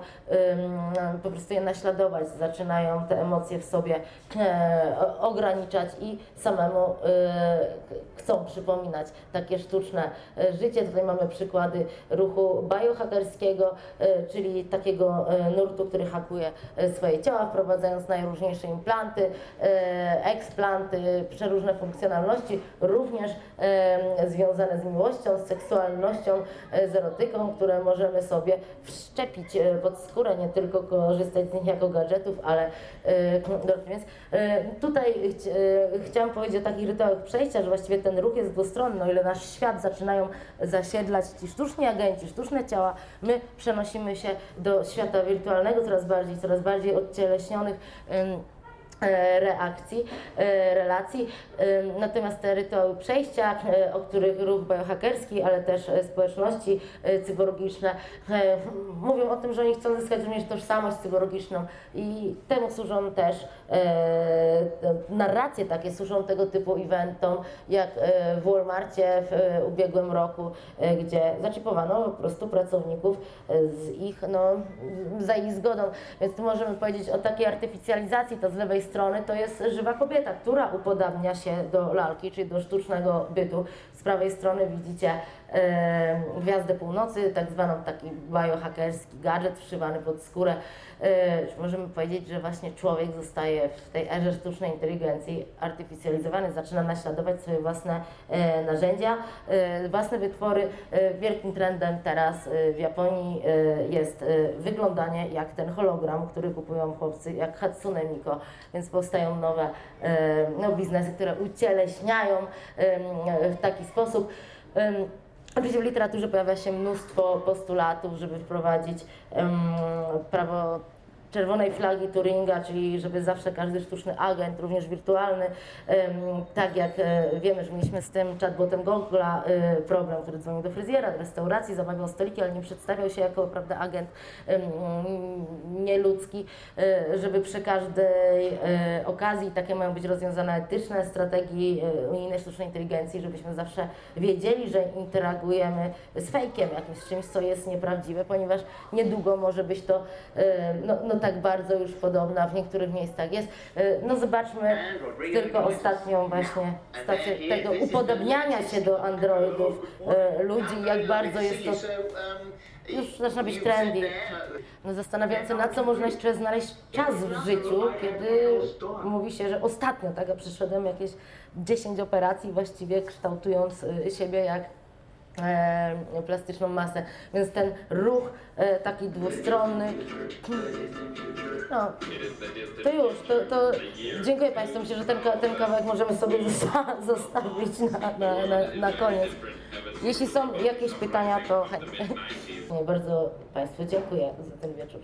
[SPEAKER 1] po prostu je naśladować, zaczynają te emocje w sobie e, ograniczać i samemu e, chcą przypominać takie sztuczne e, życie. Tutaj mamy przykłady ruchu biohackerskiego, e, czyli takiego e, nurtu, który hakuje e, swoje ciała, wprowadzając najróżniejsze implanty, e, eksplanty, przeróżne funkcjonalności, również e, związane z miłością, z seksualnością, e, z erotyką, które możemy sobie wszczepić e, pod skórę, nie tylko korzystać z nich jako gadżetów, ale e, więc e, tutaj chci- e, chciałam powiedzieć o takich rytuałach przejścia, że właściwie ten ruch jest dwustronny, o ile nasz świat zaczynają zasiedlać ci sztuczni agenci, sztuczne ciała, my przenosimy się do świata wirtualnego coraz bardziej, coraz bardziej odcieleśnionych em, e, reakcji, e, relacji. Em, Natomiast te rytuały przejścia, e, o których ruch biohackerski, ale też e, społeczności e, cyborgiczne e, mówią o tym, że oni chcą zyskać również tożsamość cyborgiczną i temu służą też e, te narracje takie służą tego typu eventom, jak e, w Walmarcie w e, ubiegłym roku, e, gdzie zaczipowano po prostu pracowników e, z ich, no, za ich zgodą. Więc tu możemy powiedzieć o takiej artyficjalizacji, to z lewej strony to jest żywa kobieta, która upodabnia się do lalki, czyli do sztucznego bytu. Z prawej strony widzicie Gwiazdę Północy, tak zwaną taki biohackerski gadżet wszywany pod skórę. Możemy powiedzieć, że właśnie człowiek zostaje w tej erze sztucznej inteligencji artyficjalizowany, zaczyna naśladować swoje własne e, narzędzia, e, własne wytwory. E, wielkim trendem teraz w Japonii jest wyglądanie jak ten hologram, który kupują chłopcy, jak Hatsune Miko, więc powstają nowe no, biznesy, które ucieleśniają w taki sposób. Oczywiście w literaturze pojawia się mnóstwo postulatów, żeby wprowadzić em, prawo czerwonej flagi Turinga, czyli żeby zawsze każdy sztuczny agent, również wirtualny, tak jak e, wiemy, że mieliśmy z tym chatbotem Google'a e, problem, który dzwonił do fryzjera, do restauracji, zamawiał stoliki, ale nie przedstawiał się jako prawda, agent nieludzki, e, żeby przy każdej okazji, takie mają być rozwiązane etyczne strategii unijnej sztucznej inteligencji, żebyśmy zawsze wiedzieli, że interagujemy z fejkiem, jakimś z czymś, co jest nieprawdziwe, ponieważ niedługo może być to no, no tak bardzo już podobna, w niektórych miejscach jest. E, No zobaczmy tylko ostatnią właśnie stację tego upodobniania się do androidów e, ludzi, jak bardzo jest to już zaczyna być trendy. No, zastanawiające, na co można jeszcze znaleźć czas w życiu, kiedy mówi się, że ostatnio, tak, ja przeszedłem jakieś 10 operacji właściwie kształtując y, siebie jak plastyczną masę, więc ten ruch e, taki dwustronny, no, to już, to, to dziękuję Państwu, myślę, że ten, ten kawałek możemy sobie zosta- zostawić na, na, na, na koniec. Jeśli są jakieś pytania, to chętnie. Nie, bardzo Państwu dziękuję za ten wieczór.